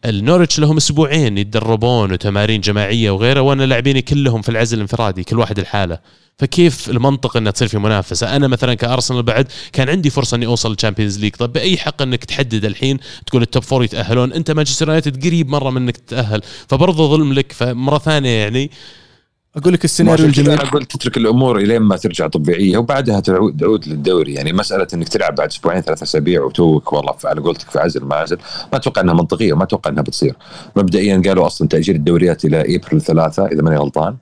النورتش لهم أسبوعين يتدربون وتمارين جماعية وغيره وأنا لاعبيني كلهم في العزل الانفرادي كل واحد لحاله. فكيف المنطق انها تصير في منافسة؟ أنا مثلا كأرسنال بعد كان عندي فرصة إني أوصل الشامبيونز ليج طب بأي حق إنك تحدد الحين تقول ال top four يتأهلون؟ أنت مانشستر يونايتد قريب مرة من إنك تتأهل. فبرضه ظلم لك فمرة ثانية يعني. أقول لك السيناريو الجميل. أنا قلت تترك الأمور إلين ما ترجع طبيعية وبعدها تعود تعود للدوري. يعني مسألة إنك تلعب بعد أسبوعين ثلاث أسابيع وتوك والله على قولتك في عزل ما عزل. ما أتوقع إنها منطقية وما أتوقع إنها بتصير. مبدئيا قالوا أصلا تأجيل الدوريات إلى إبريل ثلاثة إذا ماني غلطان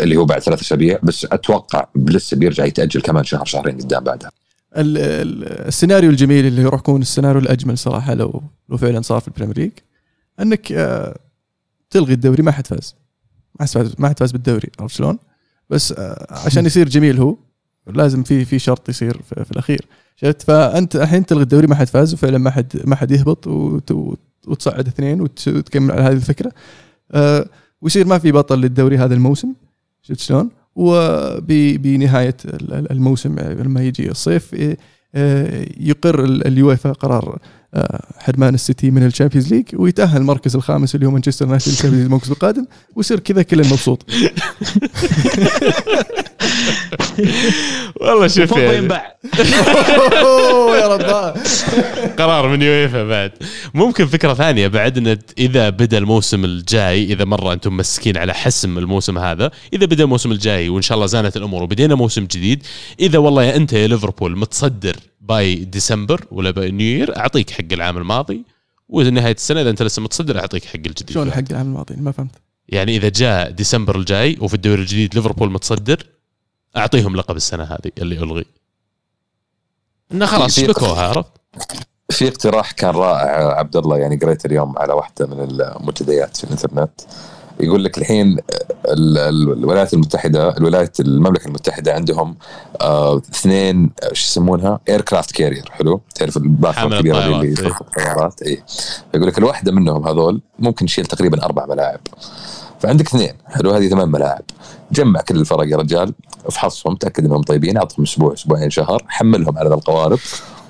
اللي هو بعد ثلاث أسابيع. بس أتوقع لسه بيرجع يتأجل كمان شهر شهرين قدام بعدها. ال- ال- السيناريو الجميل اللي راح يكون السيناريو الأجمل صراحة لو لو فعلا صار في البريمير ليج إنك آه، تلغي الدوري ما حد فاز. ما حد فاز ما حد فاز بالدوري عرفت شلون؟ بس آه، عشان يصير جميل هو لازم في في شرط يصير في, في الأخير. شفت؟ فأنت الحين تلغي الدوري ما حد فاز وفعلا ما حد ما حد يهبط وت- وتصعد اثنين وت- وتكمل على هذه الفكرة. آه، ويصير ما في بطل للدوري هذا الموسم. شفت شلون؟ وبنهايه الموسم لما يجي الصيف آه، يقر ال- اليويفا قرار حرمان السيتي من الشامبيونز ليج ويتأهل المركز الخامس اللي هو مانشستر يونايتد للشامبيونز الموسم القادم ويصير كذا كل مبسوط. والله شوف يعني. ينباع يا رب قرار من يويفا بعد. ممكن فكرة ثانية بعد إن إذا بدأ الموسم الجاي إذا مرة أنتم مسكين على حسم الموسم هذا إذا بدأ الموسم الجاي وإن شاء الله زانت الأمور وبدينا موسم جديد إذا والله يا أنت يا ليفربول متصدر by December ولا by new أعطيك حق العام الماضي ونهاية السنة إذا أنت لسه متصدر أعطيك حق الجديد. شلون حق العام الماضي؟ ما فهمت. يعني إذا جاء ديسمبر الجاي وفي الدوري الجديد ليفربول متصدر أعطيهم لقب السنة هذه اللي ألغي. إنه خلاص شبكوها عرفت؟ في اقتراح كان رائع عبد الله يعني قريت اليوم على واحدة من المنتديات في الإنترنت. يقول لك الحين ال- ال- الولايات المتحدة الولايات المملكة المتحدة عندهم آه اثنين آه، شو يسمونها؟ اير كرافت كارير حلو؟ تعرف الباخره الكبيرة اللي إيه. الطيارات اي يقول لك الواحدة منهم هذول ممكن تشيل تقريبا أربع ملاعب. فعندك اثنين. حلو هذه ثمان ملاعب. جمع كل الفرق يا رجال افحصهم تأكد إنهم طيبين أعطهم أسبوع أسبوعين شهر حملهم على القوارب.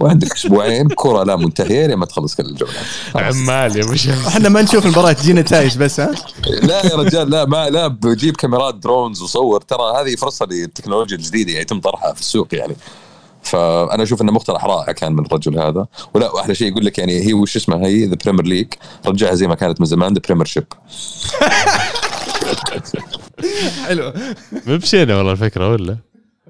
وعندك أسبوعين كرة لا منتهية لما تخلص كل الجولات. عمال يا مش إحنا ما نشوف المباراة تجينا نتائج بس ها؟ لا يا رجال لا ما لا بجيب كاميرات drones وصور. ترى هذه فرصة للتكنولوجيا الجديدة يتم طرحها في السوق يعني. فأنا أشوف إنه مقترح رائع كان من الرجل هذا. ولا أحلى شيء يقول لك يعني هي وش اسمها هي؟ the Premier League رجعها زي ما كانت من زمان the Premier Ship حلو. مبشينا والله الفكرة ولا؟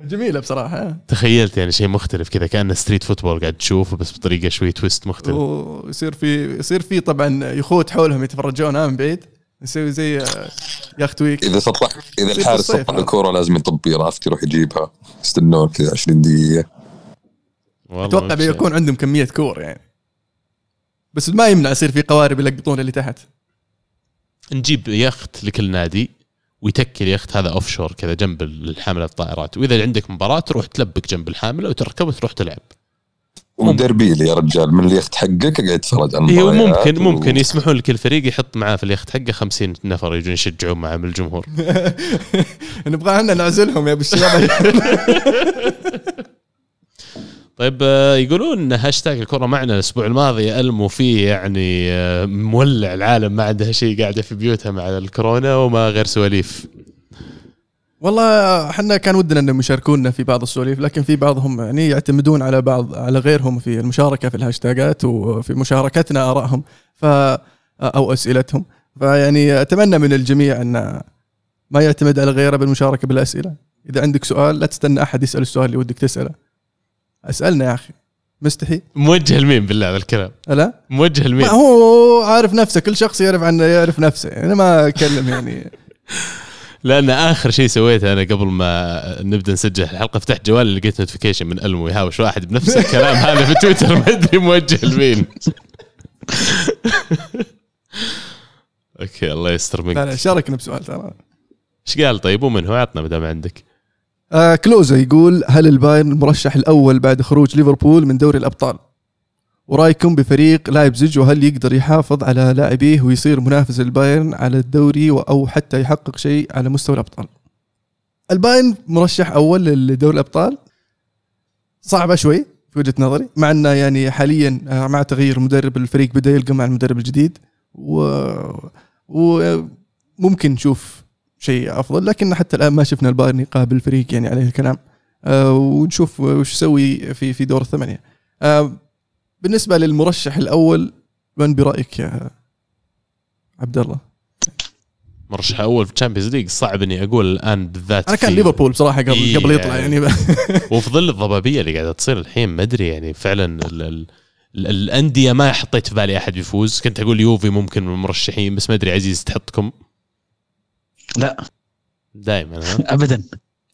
جميلة بصراحة. ها. تخيلت يعني شيء مختلف كذا كانه street football قاعد تشوفه بس بطريقة شوي twist مختلف. ويصير في يصير في طبعا يخوت حولهم يتفرجون ها من بعيد. يسوي زي آه، Yacht Week إذا سطح إذا الحارس سطح. الكورة لازم يطبي عرفت يروح يجيبها يستنون كذا 20 دقيقة. والله أتوقع. بيكون عندهم كمية كور يعني. بس ما يمنع يصير في قوارب يلقطون اللي تحت. نجيب يخت لكل نادي ويتكل يخت هذا offshore كذا جنب الحاملة الطائرات. وإذا عندك مباراة تروح تلبك جنب الحاملة وتركب وتروح تلعب. ودربي لي يا رجال. من اليخت حقك قاعد يتفرج على أيوه المباريات ممكن و- ممكن يسمحون لكل فريق يحط معاه في اليخت حقه 50 نفر يجون يشجعون معاه من الجمهور. نبغى إحنا نعزلهم يا أبو الشباب طيب آه، يقولون هاشتاج الكره معنا الأسبوع الماضي ألمو فيه يعني آه، مولع العالم ما عندها شيء قاعدة في بيوتها مع الكورونا وما غير سواليف. والله إحنا كان ودنا أنهم يشاركونا في بعض السواليف لكن في بعضهم يعني يعتمدون على بعض على غيرهم في المشاركة في الهاشتاجات وفي مشاركتنا آرائهم ف أو أسئلتهم. فيعني أتمنى من الجميع أن ما يعتمد على غيره بالمشاركة بالأسئلة. إذا عندك سؤال لا تستنى أحد يسأل السؤال اللي ودك تسأله. أسألنا يا أخي. مستحي موجه لمين بالله هذا الكلام. لا موجه لمين هو عارف نفسه كل شخص يعرف عنه يعرف نفسه. أنا ما أتكلم يعني. لأن آخر شيء سويته أنا قبل ما نبدأ نسجل الحلقة فتحت جوالي لقيت notification من ألمو يهاوش واحد بنفس الكلام. هذا في تويتر ما أدري موجه لمين okay الله يستر لا لا منك شاركنا بسؤال ترى. إيش قال طيب؟ ومن هو عطنا ما دام عندك؟ آه كلوزا يقول هل البايرن المرشح الأول بعد خروج ليفربول من دوري الأبطال؟ ورايكم بفريق لايبزيج وهل يقدر يحافظ على لاعبيه ويصير منافس البايرن على الدوري أو حتى يحقق شيء على مستوى الأبطال؟ البايرن مرشح أول لدوري الأبطال صعبة شوي في وجهة نظري مع أنه يعني حاليا آه، مع تغيير مدرب الفريق بدأ يلقى مع المدرب الجديد و وممكن نشوف شيء أفضل لكن حتى الآن ما شفنا البايرن يقابل الفريق يعني عليه الكلام. آه ونشوف وش يسوي في في دور الثمانية. آه بالنسبة للمرشح الأول من برأيك يا عبد الله؟ مرشح أول في ال Champions League صعب إني أقول الآن بالذات أنا كان ليفربول بصراحة قبل إيه. قبل يطلع يعني. يعني وفي ظل الضبابية اللي قاعدة تصير الحين ما أدري يعني فعلا ال ال ال- الأندية ما حطيت في بالي أحد بيفوز كنت أقول يوفي ممكن من المرشحين بس ما أدري عزيز تحطكم؟ لا. دائما ابدا.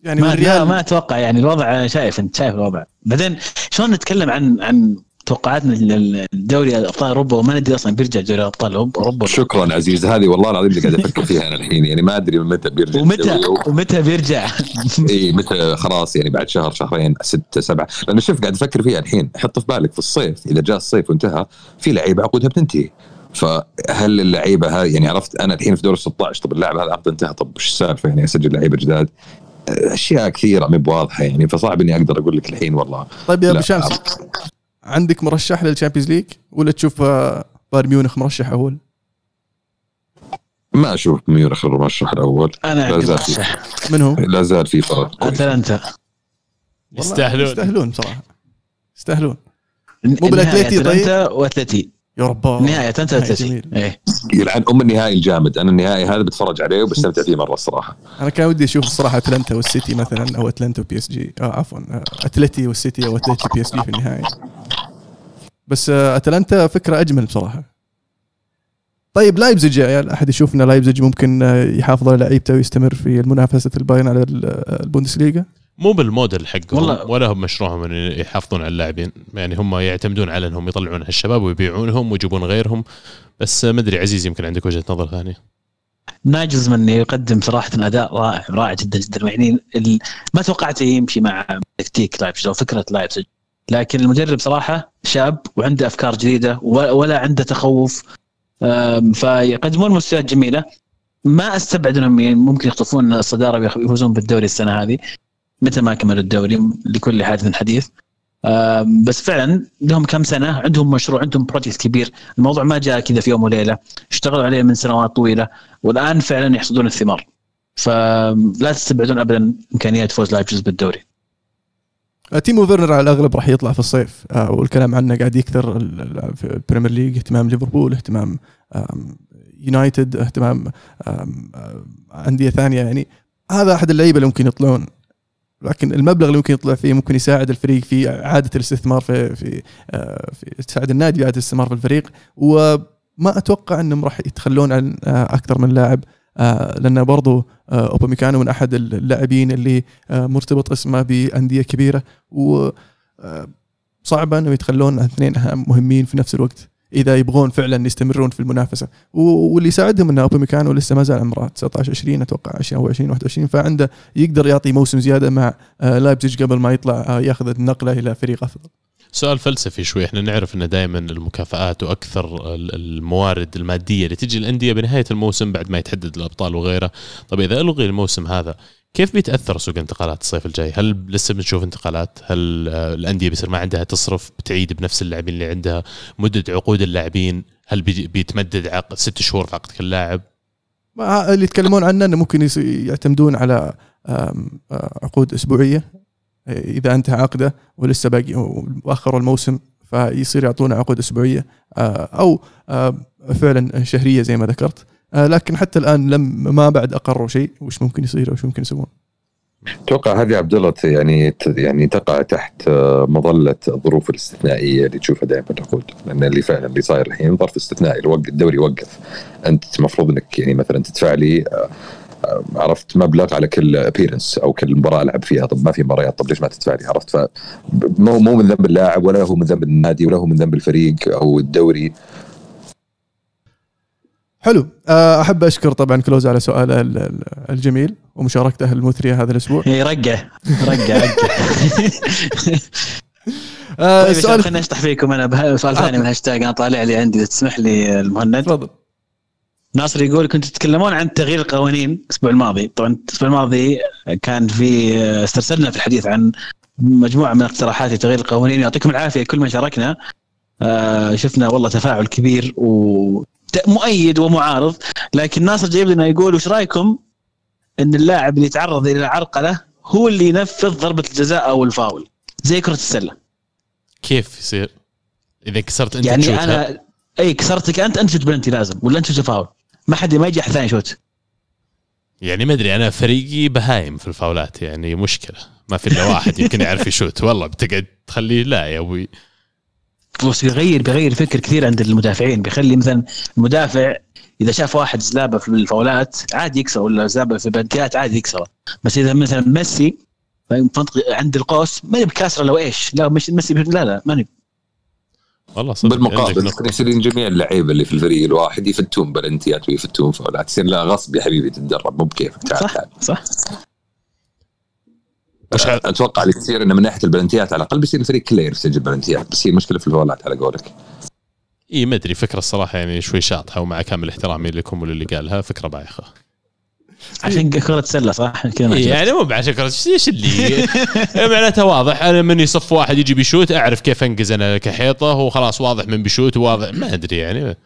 يعني ما, ما, والريال ما أتوقع يعني الوضع شايف أنت شايف الوضع. بعدين شلون نتكلم عن عن توقعاتنا للدوري أبطال أوروبا؟ وما ندري أصلا بيرجع دوري أبطال أوروبا. شكرا عزيز هذه والله العظيم اللي قاعد أفكر فيها أنا الحين. يعني ما أدري متى بيرجع. ومتى. ومتى بيرجع؟ إي متى خلاص يعني بعد شهر شهرين ستة سبعة. لأن شوف قاعد أفكر فيها الحين. حط في بالك في الصيف إذا جاء الصيف وانتهى في لعيبة عقودها بتنتهي. فهل اللعيبة هاي يعني عرفت أنا الحين في دور ال 16 طب اللاعب هذا عقده انتهى طب وش السالفة يعني أسجل لعيبة جداد أشياء كثيرة ما بواضحة يعني فصعب إني أقدر أقول لك الحين والله طيب يا. أبو شمس عندك مرشح لل Champions League ولا تشوف آه، بايرن ميونخ مرشح أول؟ ما أشوف ميونخ المرشح الأول أنا لا عندي زال مرشح من هو؟ لا زال في فرق. أتلانتا يستاهلون يستاهلون بصراحه يستاهلون مو بالأتليتي طيب؟ أتلانتا واتلتي يا رب نهاية اتلانتا نهاية واتلتي جميل. إيه. يلعن أم النهائي الجامد. أنا النهائي هذا بتفرج عليه وبستمتع فيه مرة الصراحة. أنا كان ودي أشوف الصراحة أتلانتا والسيتي مثلا أو أتلانتا و PSG آه عفوا آه، أتلتي والسيتي أو أتلتي PSG في النهاية. بس آه، أتلانتا فكرة أجمل بصراحة. طيب لايبزيج يا عيال. أحد يشوف إن لايبزيج ممكن آه، يحافظ على لعيبته ويستمر في المنافسة البايرن على ال- البوندسليغا؟ مو بالموديل حقهم والله- ولا هم مشروعهم إن يحافظون على اللاعبين. يعني هم يعتمدون على إنهم يطلعون هالشباب ويبيعونهم ويجيبون غيرهم. بس ما ادري عزيز يمكن عندك وجهة نظر ثانية. ناجزمان يقدم صراحة أداء رائع رائع جدا جدا. يعني ما توقعته يمشي مع تكتيك لايبزيج أو فكرة لايبزيج لكن المدرب صراحة شاب وعنده أفكار جديدة ولا عنده تخوف. فيقدمون مستويات جميلة. ما أستبعد إنهم يعني ممكن يخطفون الصدارة ويفوزون بالدوري السنة هذه. متى ما كملوا الدوري لكل حادث حديث. بس فعلا لهم كم سنة عندهم مشروع عندهم project كبير. الموضوع ما جاء كذا في يوم وليلة اشتغلوا عليه من سنوات طويلة والآن فعلا يحصدون الثمار. فلا تستبعدون ابدا امكانيه فوز لايبزيج بالدوري. آه، تيمو فيرنر على الأغلب راح يطلع في الصيف. آه، والكلام عنه قاعد يكثر في ال Premier League اهتمام ليفربول اهتمام يونايتد اهتمام آم، أندية ثانية يعني. هذا أحد اللعيبة اللي ممكن يطلعون. لكن المبلغ اللي ممكن يطلع فيه ممكن يساعد الفريق في إعادة الاستثمار في في, آه، في تساعد النادي إعادة الاستثمار في الفريق. وما أتوقع إنهم راح يتخلون عن آه، أكثر من لاعب آه، لأن برضو أوباميكانو من أحد اللاعبين اللي مرتبط اسمه بأندية كبيرة. و صعب إنهم يتخلون عن اثنين مهمين في نفس الوقت. إذا يبغون فعلا يستمرون في المنافسة. واللي يساعدهم إن أوباميكانو لسه ما زال عمره. 19 20 أتوقع 20 أو 20 21 فعنده يقدر يعطي موسم زيادة مع آه، لايبزيج قبل ما يطلع آه، ياخذ النقلة إلى فريق أفضل. سؤال فلسفي شوي. إحنا نعرف إن دائما المكافآت وأكثر ال- الموارد المادية اللي تجي الأندية بنهاية الموسم بعد ما يتحدد الأبطال وغيره. طب إذا ألغي الموسم هذا كيف بيتأثر سوق انتقالات الصيف الجاي؟ هل لسه بنشوف انتقالات؟ هل آه، الأندية بيصير ما عندها تصرف بتعيد بنفس اللاعبين اللي عندها؟ مدة عقود اللاعبين هل بيتمدد عقد ست شهور في عقد كل لاعب؟ اللي يتكلمون عنه إنه ممكن يعتمدون على آه، عقود أسبوعية آه، إذا انتهى عقده ولسه باقي واخروا الموسم فيصير يعطونا عقود أسبوعية آه، أو فعلا شهرية زي ما ذكرت لكن حتى الآن لم ما بعد أقروا شيء. وش ممكن يصير وش ممكن يسوون؟ أتوقع هذه عبد الله يعني يعني تقع تحت مظلة الظروف الاستثنائية اللي تشوفها دائما العقود لأن اللي فعلا اللي صاير الحين ظرف استثنائي. الدوري يوقف أنت المفروض إنك يعني مثلا تدفع لي عرفت مبلغ على كل ابيرنس أو كل مباراة ألعب فيها. طب ما في مباريات طب ليش ما تدفع لي؟ عرفت؟ فمو مو من ذنب اللاعب ولا هو من ذنب النادي ولا هو من ذنب الفريق أو الدوري. حلو. آه، أحب أشكر طبعا كلوز على سؤاله الجميل ومشاركته المثرية هذا الأسبوع. يرجع رجع رجع آه طيب السؤال خليني اشطح فيكم أنا سؤال ثاني من هاشتاج أنا طالع لي عندي تسمح لي المهند؟ تفضل. ناصر يقول كنتوا تتكلمون عن تغيير القوانين الأسبوع الماضي. طبعا الأسبوع الماضي كان في استرسلنا في الحديث عن مجموعة من اقتراحات لتغيير القوانين. يعطيكم العافية كل من شاركنا آه شفنا والله تفاعل كبير ومؤيد ومعارض لكن ناصر جايب لنا يقول وش رأيكم؟ إن اللاعب اللي يتعرض إلى عرقله هو اللي ينفذ ضربة الجزاء أو الفاول. زي كرة السلة. كيف يصير؟ إذا كسرت أنت يعني تشوتها؟ أنا إي كسرتك أنت أنت شوت بلنتي لازم ولا أنت شوت فاول. ما حد ما يجي أحد ثاني شوت يعني ما أدري أنا فريقي بهايم في الفاولات يعني مشكلة. ما في إلا واحد يمكن يعرف يشوت. والله بتقعد تخليه لا يا أبوي. بس بيغير بيغير فكر كثير عند المدافعين. بيخلي مثلا المدافع إذا شاف واحد زلابة في الفاولات عادي يكسر ولا زلابة في البنتيات عادي يكسره. بس إذا مثلا ميسي منطقة عند القوس ما يبي كاسرة لو إيش. لا مش ميسي لا لا ما نبي والله صدق. بالمقابل نقطة. يصيرون جميع اللعيبة اللي في الفريق الواحد يفتون بلنتيات ويفتون فاولات. يصير لا غصب يا حبيبي تتدرب مو بكيفك. تعال صح تعال. صح. أتوقع اللي يصير إنه من ناحية البلنتيات على الأقل بيصير الفريق كله يسجل بلنتيات بس هي المشكلة في الفاولات على قولك. إي ما أدري فكرة الصراحة يعني شوي شاطحة ومع كامل احترامي لكم وللي قالها فكرة بايخة. عشان كرة سلة صح؟ كذا إيه يعني مو بعشان كرة إيش اللي؟ معناتها واضح أنا من يصف واحد يجي بيشوت أعرف كيف أنقز أنا كحيطة وخلاص واضح من بيشوت واضح ما أدري يعني.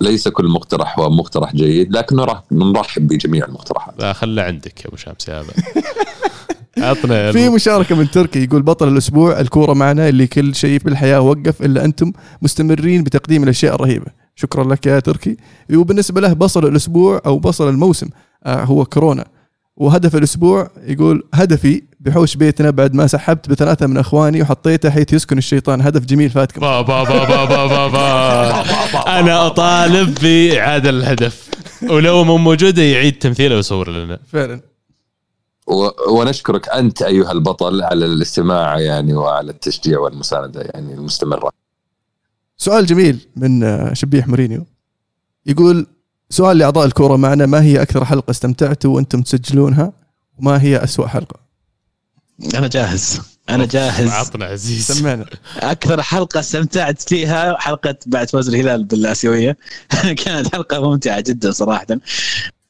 ليس كل مقترح هو مقترح جيد لكن نرح- نرحب بجميع المقترحات. لا خله عندك يا أبو شمس هذا. عطنا في مشاركة من تركي يقول بطل الأسبوع الكورة معنا اللي كل شيء في الحياة وقف إلا أنتم مستمرين بتقديم الأشياء الرهيبة. شكرا لك يا تركي. وبالنسبة له بصل الأسبوع أو بصل الموسم آه هو كورونا. وهدف الأسبوع يقول هدفي بحوش بيتنا بعد ما سحبت بثلاثة من أخواني وحطيته حيث يسكن الشيطان. هدف جميل فاتكم. با با با با با با با. أنا أطالب بإعادة الهدف. ولو مو موجوده يعيد تمثيله ويصور لنا. فعلا. ونشكرك أنت أيها البطل على الاستماع يعني وعلى التشجيع والمساندة يعني المستمرة. سؤال جميل من آه، شبيح مورينيو. يقول سؤال لأعضاء الكورة معنا ما هي أكثر حلقة استمتعتوا وأنتم تسجلونها؟ وما هي أسوأ حلقة؟ أنا جاهز. أنا جاهز. عطنا عزيز. سمعنا. أكثر حلقة استمتعت فيها حلقة بعد فوز الهلال بالآسيوية. كانت حلقة ممتعة جدا صراحة.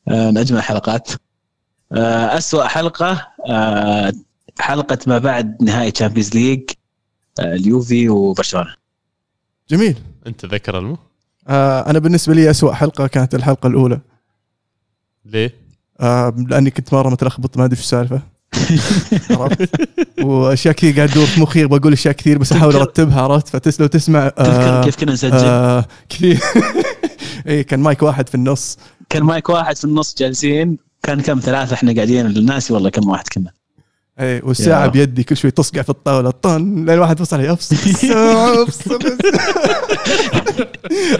آه، من اجمل الحلقات آه، أسوأ حلقة آه، حلقة ما بعد نهائي Champions League آه، اليوفي وبرشلونة. جميل. أنت ذكر المو؟ آه أنا بالنسبة لي أسوأ حلقة كانت الحلقة الأولى. ليه؟ آه لأني كنت مرة متلخبط ما أدري إيش السالفة. عرفت؟ وأشياء كثير قاعد تدور في مخي بقول أشياء كثير بس أحاول أرتبها عرفت؟ فتس لو تسمع تذكر آه كيف كنا نسجل؟ آه كثير. اي كان مايك واحد في النص. كان مايك واحد في النص جالسين. كان كم ثلاثة إحنا قاعدين الناس والله كم واحد كنا. اي والساعة يا. بيدي كل شوي تصقع في الطاولة طن لين واحد وصل علي افصل الساعة. افصل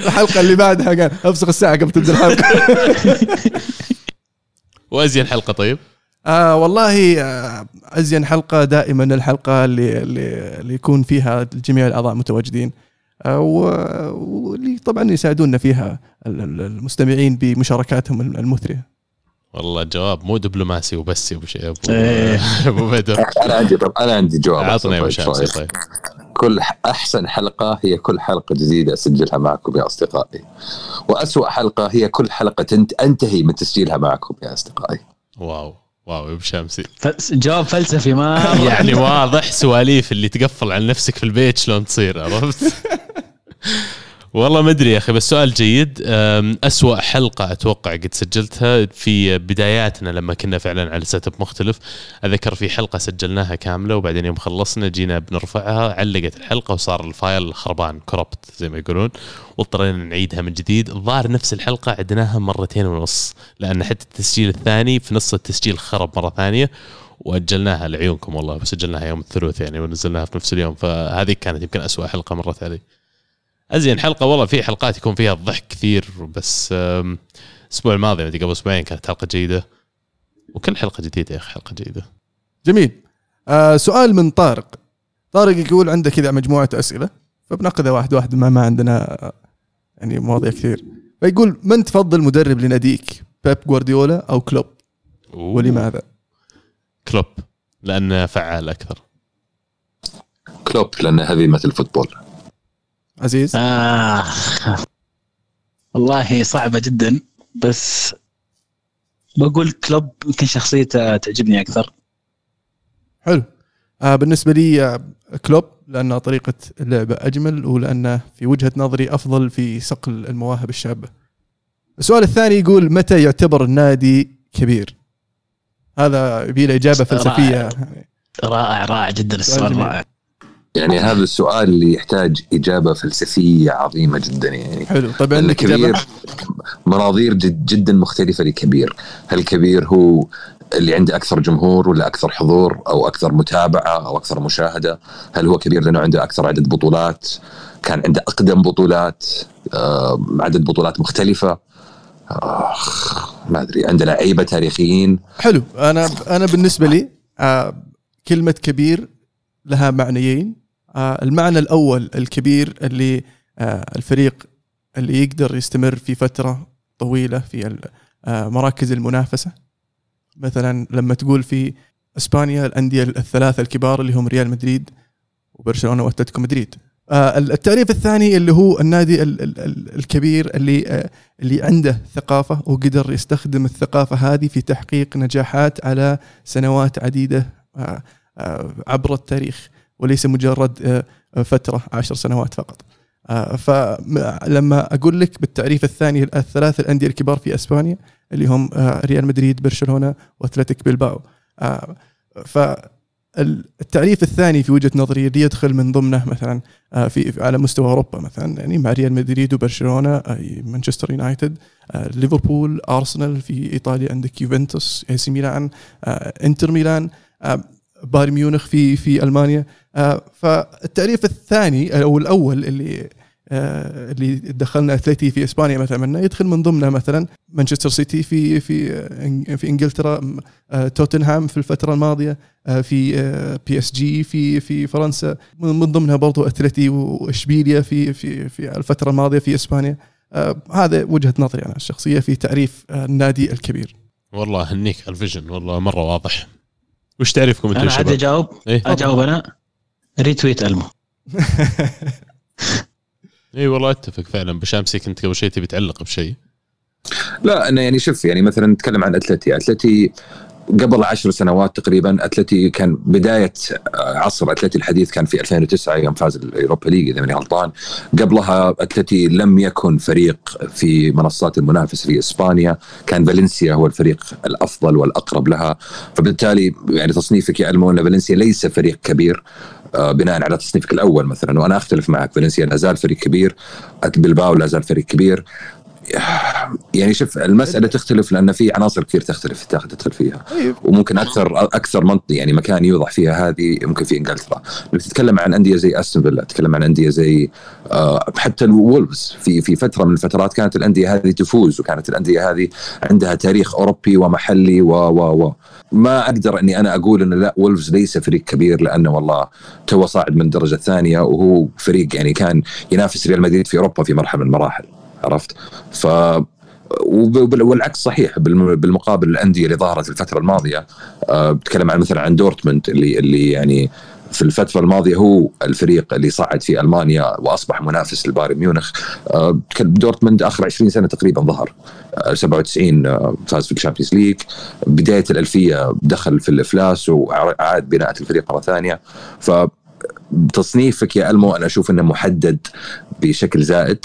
الحلقة اللي بعدها قال افصل الساعة قبل تبدأ الحلقة. وأزين حلقة طيب؟ آه والله آه أزين حلقة دائما الحلقة اللي اللي, اللي يكون فيها جميع الأعضاء متواجدين. آه واللي طبعا يساعدونا فيها ال- ال- المستمعين بمشاركاتهم المثرية. والله جواب مو دبلوماسي وبس يا أبو شيء أبو إيه. أبو بدر أنا عندي طب أنا عندي جواب عطنا يا أبو طيب شمس. طيب كل أحسن حلقة هي كل حلقة جديدة أسجلها معكم يا أصدقائي وأسوأ حلقة هي كل حلقة تنت أنتهي من تسجيلها معكم يا أصدقائي واو واو يا أبو شامسي جواب فلسفي ما يعني واضح سواليف اللي تقفل على نفسك في البيت شلون تصير عرفت؟ والله ما أدري يا أخي بس سؤال جيد. أسوأ حلقة أتوقع قد سجلتها في بداياتنا لما كنا فعلا على setup مختلف. أذكر في حلقة سجلناها كاملة وبعدين يوم خلصنا جينا بنرفعها علقت الحلقة وصار الفايل خربان كربت زي ما يقولون واضطرينا نعيدها من جديد. الظاهر نفس الحلقة عدناها مرتين ونص لأن حتى التسجيل الثاني في نص التسجيل خرب مرة ثانية. وأجلناها لعيونكم والله وسجلناها يوم الثلاث يعني ونزلناها في نفس اليوم. فهذه كانت يمكن أسوأ حلقة مرت علي. أزين حلقة والله في حلقات يكون فيها الضحك كثير بس الأسبوع الماضي مدري قبل أسبوعين كانت حلقة جيدة. وكل حلقة جديدة يا أخي حلقة جيدة. جميل. آه سؤال من طارق. طارق يقول عنده كذا مجموعة أسئلة فبناخذها واحد واحد ما ما عندنا آه، يعني مواضيع كثير. فيقول من تفضل مدرب لناديك بيب جوارديولا أو كلوب؟ ولماذا؟ كلوب لأنه فعال أكثر. كلوب لأن هزيمه الفوتبول. عزيز آه والله صعبة جدا بس بقول كلوب يمكن شخصيته تعجبني أكثر حلو آه بالنسبة لي آه، كلوب لأن طريقة اللعبة أجمل ولأنه في وجهة نظري أفضل في صقل المواهب الشابة. السؤال الثاني يقول متى يعتبر النادي كبير؟ هذا يبي له إجابة فلسفية رائع. رائع رائع جدا السؤال. رائع يعني هذا السؤال اللي يحتاج إجابة فلسفية عظيمة جدا يعني. حلو. طيب عندك كبير؟ مناظير جد جدا مختلفة لكبير هل كبير هو اللي عنده أكثر جمهور ولا أكثر حضور أو أكثر متابعة أو أكثر مشاهدة؟ هل هو كبير لأنه عنده أكثر عدد بطولات؟ كان عنده أقدم بطولات آه، عدد بطولات مختلفة؟ آخ ما أدري. عنده لعيبة تاريخيين. حلو. أنا أنا بالنسبة لي آه كلمة كبير لها معنيين. المعنى الأول الكبير اللي آه الفريق اللي يقدر يستمر في فترة طويلة في آه مراكز المنافسة. مثلا لما تقول في إسبانيا الأندية الثلاثة الكبار اللي هم ريال مدريد وبرشلونة وأتلتيكو مدريد. آه التعريف الثاني اللي هو النادي ال- ال- ال- الكبير اللي آه اللي عنده ثقافة وقدر يستخدم الثقافة هذه في تحقيق نجاحات على سنوات عديدة آه، آه، عبر التاريخ. وليس مجرد آه، فترة عشر سنوات فقط. آه، فلما أقول لك بالتعريف الثاني الثلاث الأندية الكبار في إسبانيا اللي هم آه، ريال مدريد برشلونة وأتلتيك بلباو. آه، فالتعريف الثاني في وجهة نظري اللي يدخل من ضمنه مثلا آه، في على مستوى أوروبا مثلا يعني مع ريال مدريد وبرشلونة آه، مانشستر يونايتد آه، ليفربول أرسنال في إيطاليا عندك يوفنتوس AC ميلان آه، إنتر ميلان آه، بايرن ميونخ في في ألمانيا. آه، فالتعريف الثاني أو الأول اللي آه، اللي دخلنا اتلتي في إسبانيا مثلا منه يدخل من ضمنه مثلا مانشستر سيتي في في آه، في إنجلترا توتنهام في الفترة الماضية في PSG في في فرنسا. من من ضمنها برضو اتلتي وإشبيليا في في في الفترة الماضية في إسبانيا. هذا وجهة نظري أنا الشخصية في تعريف النادي الكبير. والله هنيك ال vision والله مرة واضح. وش تعريفكم أنتم أنا يا عاد شباب؟ أجاوب. إيه. أجاوب أنا. retweet ألمو. اي والله أتفق فعلا. بو شامسي كنت قبل شيء تبي تعلق بشيء؟ لا أنا يعني شوف يعني مثلا نتكلم عن أتلتي. أتلتي قبل عشر سنوات تقريبا أتلتي كان بداية عصر أتلتي الحديث كان في 2009 يوم فاز ال Europa League إذا ماني غلطان. قبلها أتلتي لم يكن فريق في منصات المنافسه في إسبانيا كان فالنسيا هو الفريق الأفضل والأقرب لها. فبالتالي يعني تصنيفك يا ألمو أن فالنسيا ليس فريق كبير آه، بناء على تصنيفك الأول مثلا وأنا أختلف معك. فالنسيا لا زال فريق كبير بلباو لا زال فريق كبير. يعني شوف المسألة تختلف لأن في عناصر كثير تختلف تدخل فيها. طيب. وممكن أكثر أكثر منطقه يعني مكان يوضح فيها هذه ممكن في إنجلترا. لما تتكلم عن أندية زي أستون فيلا تتكلم عن أندية زي آه، حتى الولفز. في في فترة من الفترات كانت الأندية هذه تفوز وكانت الأندية هذه عندها تاريخ أوروبي ومحلي و و و. ما أقدر أني أنا أقول ان لا وولفز ليس فريق كبير لأنه والله تو صاعد من الدرجه الثانية وهو فريق يعني كان ينافس ريال مدريد في أوروبا في مرحلة من المراحل. عرفت؟ ف والعكس صحيح بالم- بالمقابل الأندية اللي ظهرت الفترة الماضية آه، بتكلم عن مثلا عن دورتموند اللي اللي يعني في الفترة الماضية هو الفريق اللي صعد في ألمانيا وأصبح منافس لبايرن ميونخ. آه، دورتموند آخر 20 سنة تقريبا ظهر. آه، 97 آه، فاز في ال Champions League بداية الألفية دخل في الإفلاس وعاد بناء الفريق مرة ثانية. ف تصنيفك يا ألمو أنا أشوف إنه محدد بشكل زائد.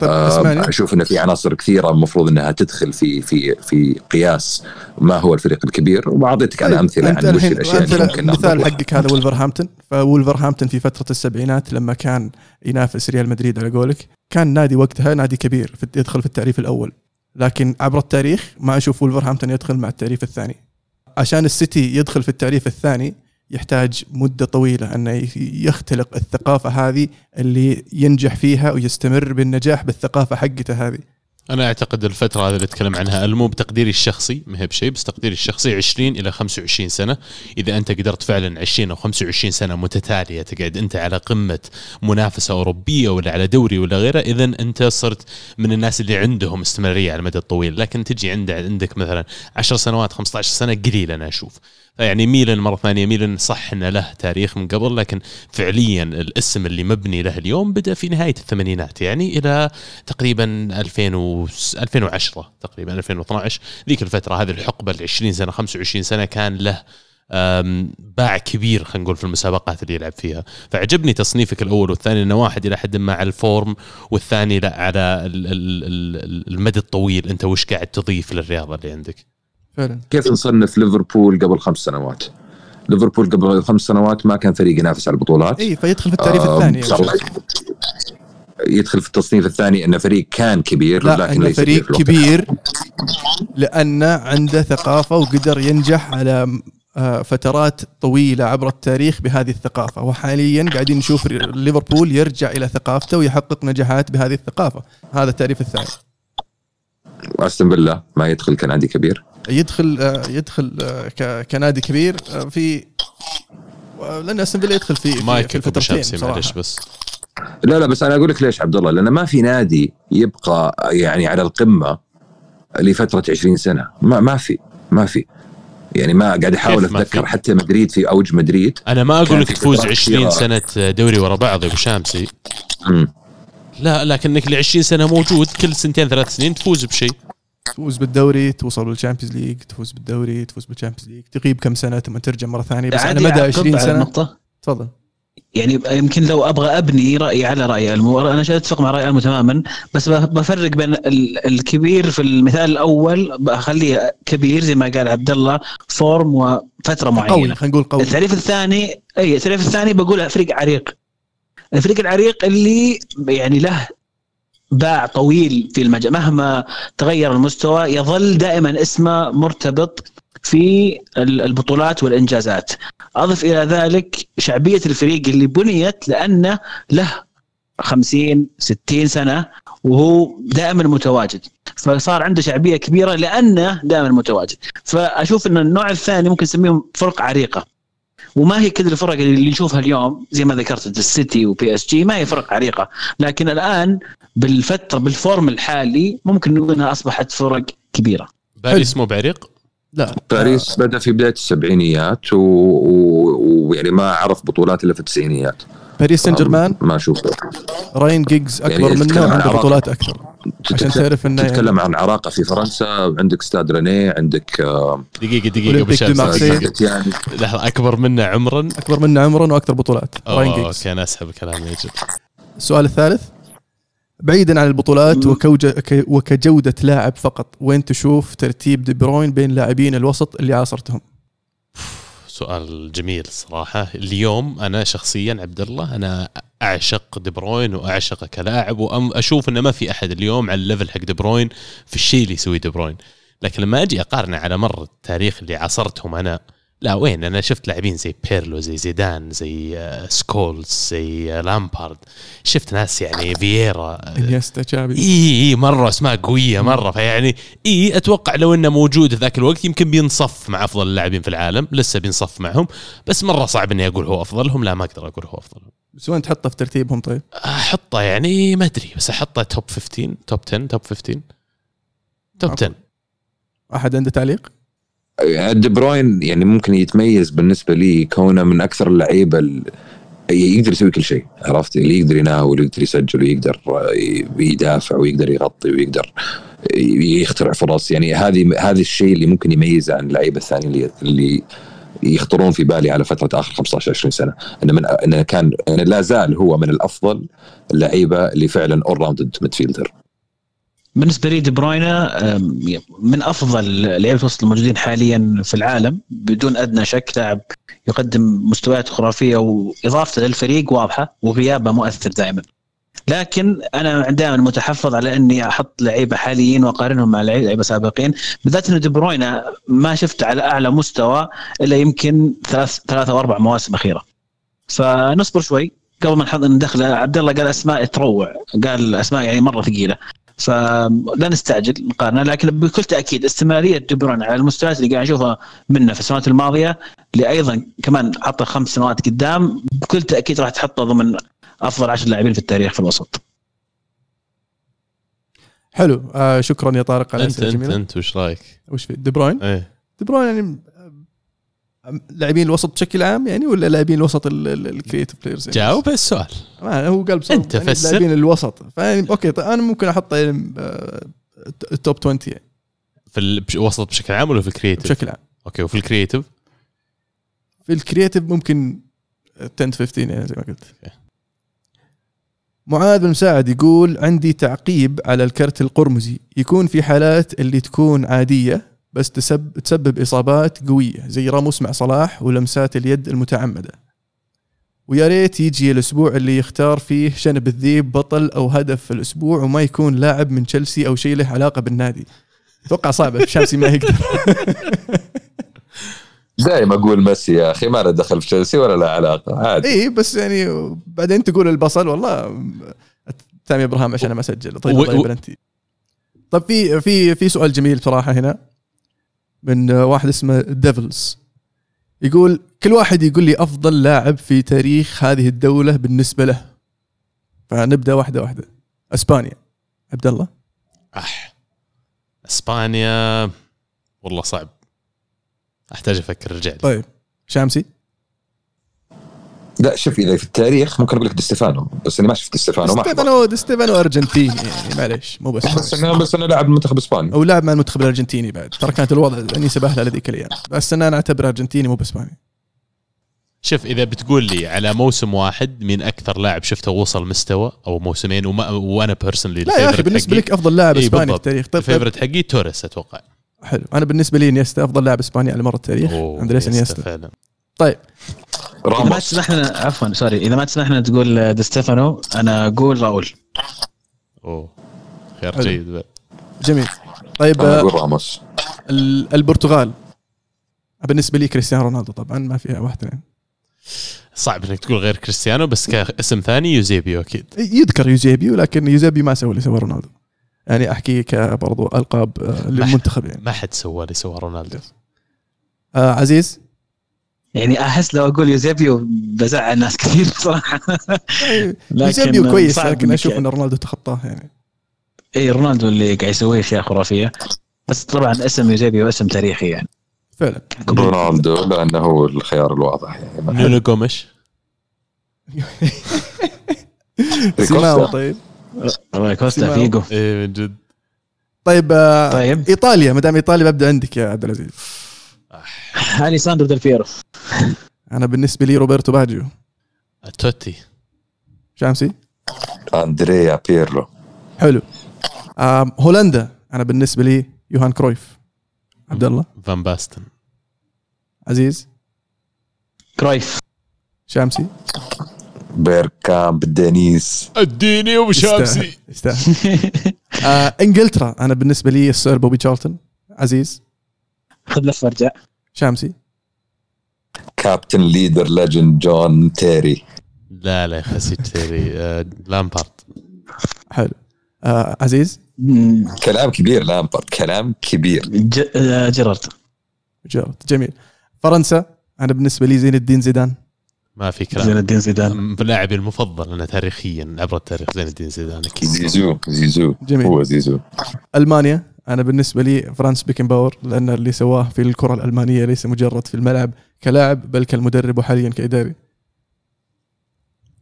طيب آه، أشوف انه في عناصر كثيرة المفروض إنها تدخل في في في قياس ما هو الفريق الكبير. وأعطيتك أنا طيب، أمثلة عن وش الأشياء اللي ممكن مثال. حقك هذا ولفرهامبتون فولفرهامبتون في فترة السبعينات لما كان ينافس ريال مدريد على قولك كان نادي وقتها نادي كبير في- يدخل في التعريف الأول. لكن عبر التاريخ ما أشوف ولفرهامبتون يدخل مع التعريف الثاني. عشان السيتي يدخل في التعريف الثاني يحتاج مدة طويلة أنه يختلق الثقافة هذه اللي ينجح فيها ويستمر بالنجاح بالثقافة حقته هذه. أنا أعتقد الفترة هذه اللي أتكلم عنها المو بتقديري الشخصي ما هي بشيء بس تقديري الشخصي 20 إلى 25 سنة. إذا أنت قدرت فعلا 20 أو 25 سنة متتالية تقعد أنت على قمة منافسة أوروبية ولا على دوري ولا غيره إذا أنت صرت من الناس اللي عندهم استمرارية على المدى الطويل. لكن تجي عند عندك مثلا 10 سنوات 15 سنة قليل أنا أشوف. فيعني ميلان مرة ثانية ميلان صح إنه له تاريخ من قبل لكن فعليا الاسم اللي مبني له اليوم بدأ في نهاية الثمانينات يعني إلى تقريبا 2000 و 2010 تقريبا 2012 ذيك الفترة هذه الحقبة ال 20 سنة 25 سنة كان له باع كبير خلينا نقول في المسابقات اللي يلعب فيها. فعجبني تصنيفك الأول والثاني إنه واحد إلى حد ما على الفورم والثاني لا على ال- ال- ال- المدى الطويل. أنت وش قاعد تضيف للرياضة اللي عندك؟ فعلا. كيف نصنف ليفربول قبل خمس سنوات؟ ليفربول قبل خمس سنوات ما كان فريق ينافس على البطولات. اي فيدخل في التعريف آه، الثاني. يدخل في التصنيف الثاني انه فريق كان كبير لا لكن ليس فريق الوقت. كبير لأنه عنده ثقافة وقدر ينجح على آه، فترات طويلة عبر التاريخ بهذه الثقافة. وحاليا قاعدين نشوف ليفربول يرجع إلى ثقافته ويحقق نجاحات بهذه الثقافة. هذا التعريف الثاني. وأستون فيلا ما يدخل كنادي كبير. يدخل آه، يدخل آه، ك- كنادي كبير آه، في لأن أستون فيلا يدخل في في- مايك في الفترتين معلش بس. لا لا بس أنا أقول لك ليش عبد الله لأن ما في نادي يبقى يعني على القمة لفترة 20 سنة. ما ما في ما في. يعني ما قاعد أحاول أتذكر؟ حتى مدريد في أوج مدريد. أنا ما أقول لك تفوز فترات 20 كثيرة. سنة دوري ورا بعض يا أبو شامسي. لا لكنك ل 20 سنة موجود كل سنتين ثلاث سنين تفوز بشيء. تفوز بالدوري توصل لل Champions League تفوز بالدوري تفوز بال Champions League تغيب كم سنة ثم ترجع مرة ثانية بس على مدى أعقب 20 على سنة. تفضل. يعني يمكن لو أبغى أبني رأيي على رأي المو أنا أتفق مع رأي المو تماما بس بفرق بين ال- الكبير في المثال الأول بخليه كبير زي ما قال عبد الله فورم وفترة قوي معينة. خلينا نقول قوي. التعريف الثاني أي التعريف الثاني بقول فريق عريق. الفريق العريق اللي يعني له باع طويل في المجال. مهما تغير المستوى يظل دائما اسمه مرتبط في ال- البطولات والإنجازات. أضف إلى ذلك شعبية الفريق اللي بنيت لأنه له 50 60 سنة وهو دائما متواجد. فصار عنده شعبية كبيرة لأنه دائما متواجد. فأشوف إن النوع الثاني ممكن نسميهم فرق عريقة. وما هي كل الفرق اللي نشوفها اليوم زي ما ذكرت السيتي و PSG ما هي فرق عريقة. لكن الآن بالفترة بال form الحالي ممكن نقول إنها أصبحت فرق كبيرة. باريس مو بعريق؟ لا. باريس بدأ في بداية السبعينيات و- و- ويعني ما عرف بطولات إلا في التسعينيات. باريس سان جيرمان؟ ما أشوف راين جيجز أكبر يعني منه تتكلم عن وعنده عراق. بطولات أكثر. عشان تعرف إنه يعني تتكلم عن عراقة في فرنسا عندك ستاد رينيه عندك آه، دقيقة دقيقة. دقيقة. يعني. لحظة أكبر منا عمرا؟ أكبر منه عمرا وأكثر بطولات. أوكي أنا أسحب كلامي يجب. السؤال الثالث. بعيدا عن البطولات وكجودة لاعب فقط وين تشوف ترتيب دي بروين بين لاعبين الوسط اللي عاصرتهم؟ سؤال جميل صراحة. اليوم أنا شخصيا عبد الله أنا أعشق دي بروين وأعشقه كلاعب وأشوف أنه ما في أحد اليوم على ال level حق دي بروين في الشيء اللي يسويه دي بروين. لكن لما أجي أقارنه على مر التاريخ اللي عاصرتهم أنا لا وين؟ أنا شفت لاعبين زي بيرلو زي زيدان زي آه، سكولز زي آه، لامبارد. شفت ناس يعني فييرا إنيستا تشافي إي إي مرة اسماء قوية مرة. فيعني إي أتوقع لو إنه موجود ذاك الوقت يمكن بينصف مع أفضل اللاعبين في العالم. لسه بينصف معهم. بس مرة صعب إني أقول هو افضلهم لا ما أقدر أقول هو افضلهم بس وين تحطه في ترتيبهم طيب؟ أحطه يعني ما أدري بس أحطه top 15 top 10 top 15 top 10 أحد عنده تعليق؟ دي بروين يعني ممكن يتميز بالنسبة لي كونه من أكثر اللعيبة ال- يقدر يسوي كل شيء عرفت؟ اللي يقدر يناول ويقدر يسجل ويقدر يدافع ويقدر يغطي ويقدر يخترع فرص. يعني هذه هذا الشيء اللي ممكن يميزه عن اللعيبة الثانية اللي اللي يخطرون في بالي على فترة آخر 15 20 سنة. إنه من إنه كان لا زال هو من الأفضل اللعيبة اللي فعلا all-rounded midfielder بالنسبة لي دي بروين من أفضل لعيبه الوسط الموجودين حاليا في العالم بدون أدنى شك لاعب يقدم مستويات خرافية واضافته للفريق واضحة وغيابه مؤثر دائما. لكن أنا دائما متحفظ على إني أحط لعيبة حاليين وأقارنهم مع لعيبة سابقين. بالذات إنه دي بروينا ما شفت على أعلى مستوى إلا يمكن ثلاث ثلاث أو أربع مواسم أخيرة. فنصبر شوي. قبل ما نحط ندخل عبد الله قال أسماء تروع قال أسماء يعني مرة ثقيلة. فلا نستعجل مقارنه لكن بكل تأكيد استمرارية بروين على المستويات اللي قاعد نشوفها منه في السنوات الماضية اللي أيضا كمان حطه خمس سنوات قدام بكل تأكيد راح تحطه ضمن أفضل عشر لاعبين في التاريخ في الوسط. حلو. آه شكرا يا طارق على أنت أنت أنت وش رأيك؟ وش في دي بروين؟ إيه. دي بروين يعني لاعبين الوسط بشكل عام يعني ولا لاعبين الوسط ال creative players يعني؟ جاوب السؤال ما هو قال بصراحة أنت يعني فسر. لاعبين الوسط فيعني okay طيب أنا ممكن احطه يعني آه، ال top 20 يعني في الوسط بشكل عام ولا في ال creative؟ بشكل عام okay وفي ال creative في ال creative ممكن 10 15 يعني زي ما قلت. معاذ بن مساعد يقول عندي تعقيب على الكرت القرمزي يكون في حالات اللي تكون عادية بس تسبب, تسبب إصابات قوية زي راموس مع صلاح ولمسات اليد المتعمدة. ويا ريت يجي الأسبوع اللي يختار فيه شنب الذيب بطل أو هدف في الأسبوع وما يكون لاعب من تشيلسي أو شيء له علاقة بالنادي. أتوقع صعبة شامسي ما يقدر. دائما أقول ميسي يا أخي ما له دخل في تشيلسي ولا له علاقة عادي. اي بس يعني بعدين تقول البصل والله سامي ابراهام عشان ما أسجل. طيب يبلنتي طيب في في في سؤال جميل بصراحة هنا. من واحد اسمه ديفلز يقول كل واحد يقول لي أفضل لاعب في تاريخ هذه الدولة بالنسبة له. فنبدأ واحدة واحدة. أسبانيا. عبد الله؟ أح. أسبانيا والله صعب. أحتاج أفكر رجع لي. طيب. شامسي لا شوف إذا في التاريخ ممكن أقول لك دي ستيفانو بس اني ما شفت دي ستيفانو ما. ستيفانو دي ستيفانو أرجنتيني يعني معليش مو بس بس انه بس انه لاعب منتخب اسباني أو لاعب مع المنتخب الأرجنتيني بعد. ترى كانت الوضع انيسه بهله هذيك الأيام. بس أنا اعتبره أرجنتيني مو بإسباني. شوف إذا بتقول لي على موسم واحد مين أكثر لاعب شفته وصل مستوى أو موسمين وما وأنا personally لا يا أخي بالنسبة لك أفضل لاعب إيه إسباني في. التاريخ. طيب, طيب. ال favorite حقي توريس أتوقع. حلو. أنا بالنسبة لي إنيستا أفضل لاعب إسباني على مر التاريخ. أندريس إنيستا. فعلا. طيب. إذا ما راموس تسمح لنا عفوا sorry. إذا ما تسمح لنا تقول دي ستيفانو أنا أقول راؤول. أوه. خيار حلو. جيد. بعد. جميل. طيب أنا أقول راموس. ال- البرتغال. بالنسبة لي كريستيانو رونالدو طبعا ما فيها واحدة يعني. صعب إنك تقول غير كريستيانو بس كاسم ثاني يوزيبيو أكيد. يذكر يوزيبيو لكن يوزيبيو ما سوى اللي سواه رونالدو. يعني أحكي كبرضو ألقاب آه، للمنتخب يعني ما حد سوى اللي سوى رونالدو. آه عزيز؟ يعني أحس لو أقول يوزيبيو بزعل ناس كثير بصراحه لكن يوزيبيو كويس لكن أشوف يعني- ان رونالدو تخطاه يعني. اي رونالدو اللي قاعد يسوي أشياء خرافية. بس طبعا اسم يوزيبيو اسم تاريخي يعني. فعلا. رونالدو لأنه هو الخيار الواضح يعني. نونو سيماو كوستا. طيب. كوستا. فيجو. إيه من جد. طيب آه طيب. إيطاليا ما دام إيطاليا ببدا عندك يا عبد العزيز. اليساندرو ديل بيرو أنا بالنسبة لي روبرتو باجيو. توتي. شامسي أندريا بيرلو حلو. هولندا. أنا بالنسبة لي يوهان كرويف. عبد الله؟ فان باستن. عزيز؟ كرويف. شامسي بيركامب دينيس. أديني أبو يستاهل يستاهل. آه إنجلترا. أنا بالنسبة لي السير بوبي تشارلتون. عزيز؟ خذ لفه ارجع شامسي. captain leader legend جون تيري لا لا يا خسي تيري آه، لامبارد. حلو. آه عزيز؟ كلام كبير لامبرد كلام كبير. ج- آه، جيرارد. جيرارد جميل. فرنسا؟ أنا بالنسبة لي زين الدين زيدان. ما في زين كلام الدين زيدان. لاعبي المفضل أنا تاريخيا عبر التاريخ زين الدين زيدان أكيد. زيزو زيزو. جميل. هو زيزو. ألمانيا؟ أنا بالنسبة لي فرانس بيكن باور لأن اللي سواه في الكرة الألمانية ليس مجرد في الملعب كلاعب بل كالمدرب وحاليا كإداري.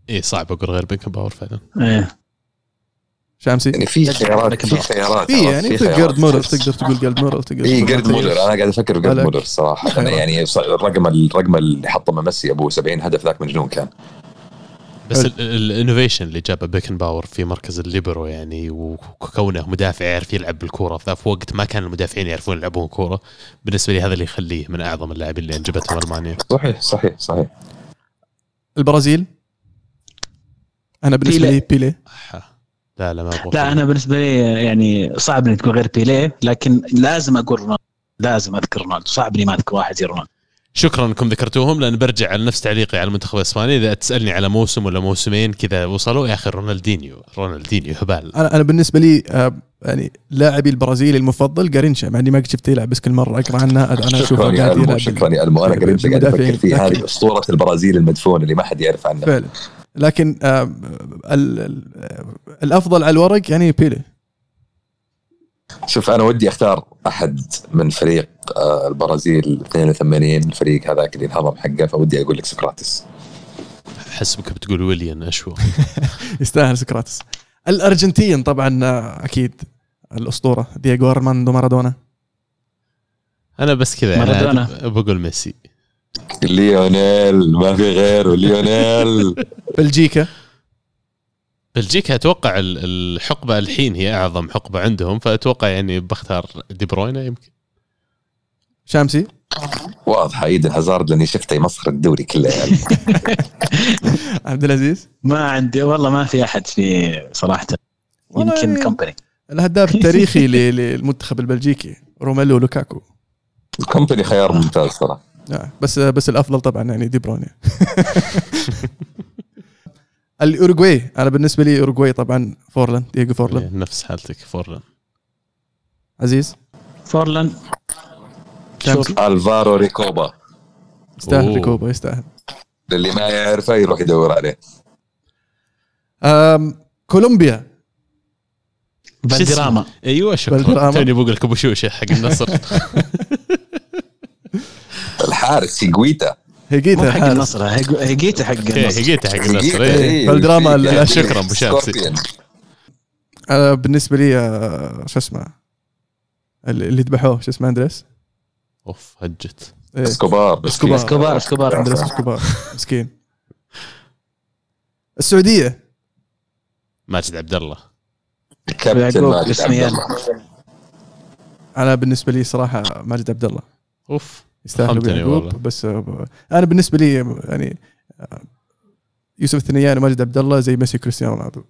إيه صعب أقول غير بيكن باور فعلا. إيه. شامسي؟ يعني في خيارات في خيارات في يعني في. جيرد مولر تقدر تقول جارد مولر تقدر اي جارد. مولر أنا قاعد أفكر في جارد بالك. مولر الصراحه أنا. يعني الرقم الرقم اللي حطه من ميسي أبو 70 هدف ذاك مجنون كان. بس ال innovation اللي جابه بيكنباور في مركز الليبرو يعني وكونه مدافع يعرف يلعب بالكورة. في في وقت ما كان المدافعين يعرفون يلعبون كورة. بالنسبة لي هذا اللي يخليه من أعظم اللاعبين اللي أنجبتهم ألمانيا. صحيح صحيح صحيح. البرازيل؟ أنا بالنسبة بيلي. لي بيلي لا لا ما لا أنا بالنسبة لي يعني صعب اني تقول غير بيليه لكن لازم أقول رونالدو. لازم أذكر رونالدو. صعب إني ما أذكر واحد زي رونالدو. شكرا إنكم ذكرتوهم لأن برجع على نفس تعليقي على المنتخب الإسباني. إذا تسألني على موسم ولا موسمين كذا وصلوا يا أخي رونالدينيو رونالدينيو هبال. أنا أنا بالنسبة لي آه، يعني لاعبي البرازيلي المفضل قارينشا مع إني ما قد شفته يلعب بس كل مرة اقرا عنه أنا أشوفه شكرا يا قاعد المو يلعب. شكرا يا المو أنا قاعد قاعد. أفكر في لكن- هذه أسطورة البرازيل المدفون اللي ما حد يعرف عنه. فعلا. لكن آه، ال- ال- الأفضل على الورق يعني بيلي. شوف أنا ودي أختار أحد من فريق آه، البرازيل 82 الفريق هذاك اللي انهضم حقه فودي أقول لك سقراطس. حسبك بتقول ويليان اشوى يستاهل سقراطس. الأرجنتين طبعا آه، أكيد الأسطورة دييغو أرماندو مارادونا. أنا بس كذا مارادونا. بقول ميسي. ليونيل ما في غيره ليونيل. بلجيكا. بلجيكا أتوقع ال- الحقبة الحين هي أعظم حقبة عندهم فأتوقع يعني بختار دي بروينه يمكن. شامسي؟ واضحه ايدن هازارد لأني شفته يمسخر الدوري كله يعني. عبد العزيز؟ ما عندي والله ما في أحد في صراحة. يمكن يعني كومباني الهداف التاريخي ل- للمنتخب البلجيكي روميلو لوكاكو. الكومباني خيار ممتاز صراحة. آه، بس بس الأفضل طبعا يعني دي بروينه الأوروغواي. أنا بالنسبة لي أوروغواي طبعا فورلان دييغو فورلان إيه، نفس حالتك فورلان عزيز؟ فورلان ألفارو ريكوبا. يستاهل. ريكوبا يستاهل. اللي ما يعرفه يروح يدور عليه. أم كولومبيا. فالدراما أيوه شكرا فالدراما. توني بقول لك أبو شوشة حق النصر. الحارس هيجويتا مو هيجيتا حق الحارس. النصر هيج- هيجيته حق أوكي النصر هيجيته حق النصر إيه. إيه، فالدراما شكراً شامسي. scorpion. أنا بالنسبة لي آه، شو اسمه اللي اللي ذبحوه شو اسمه أندريس أوف هجت إيه. إسكوبار إسكوبار. إسكوبار إسكوبار أندريس إسكوبار مسكين السعودية ماجد عبد الله كابتن ماجد عبد. الله أنا بالنسبة لي صراحة ماجد عبد الله أوف يستاهل ابو فهمتني يعقوب والله. بس آه، أنا بالنسبة لي يعني آه، يوسف الثنيان وماجد عبد الله زي ميسي وكريستيانو رونالدو.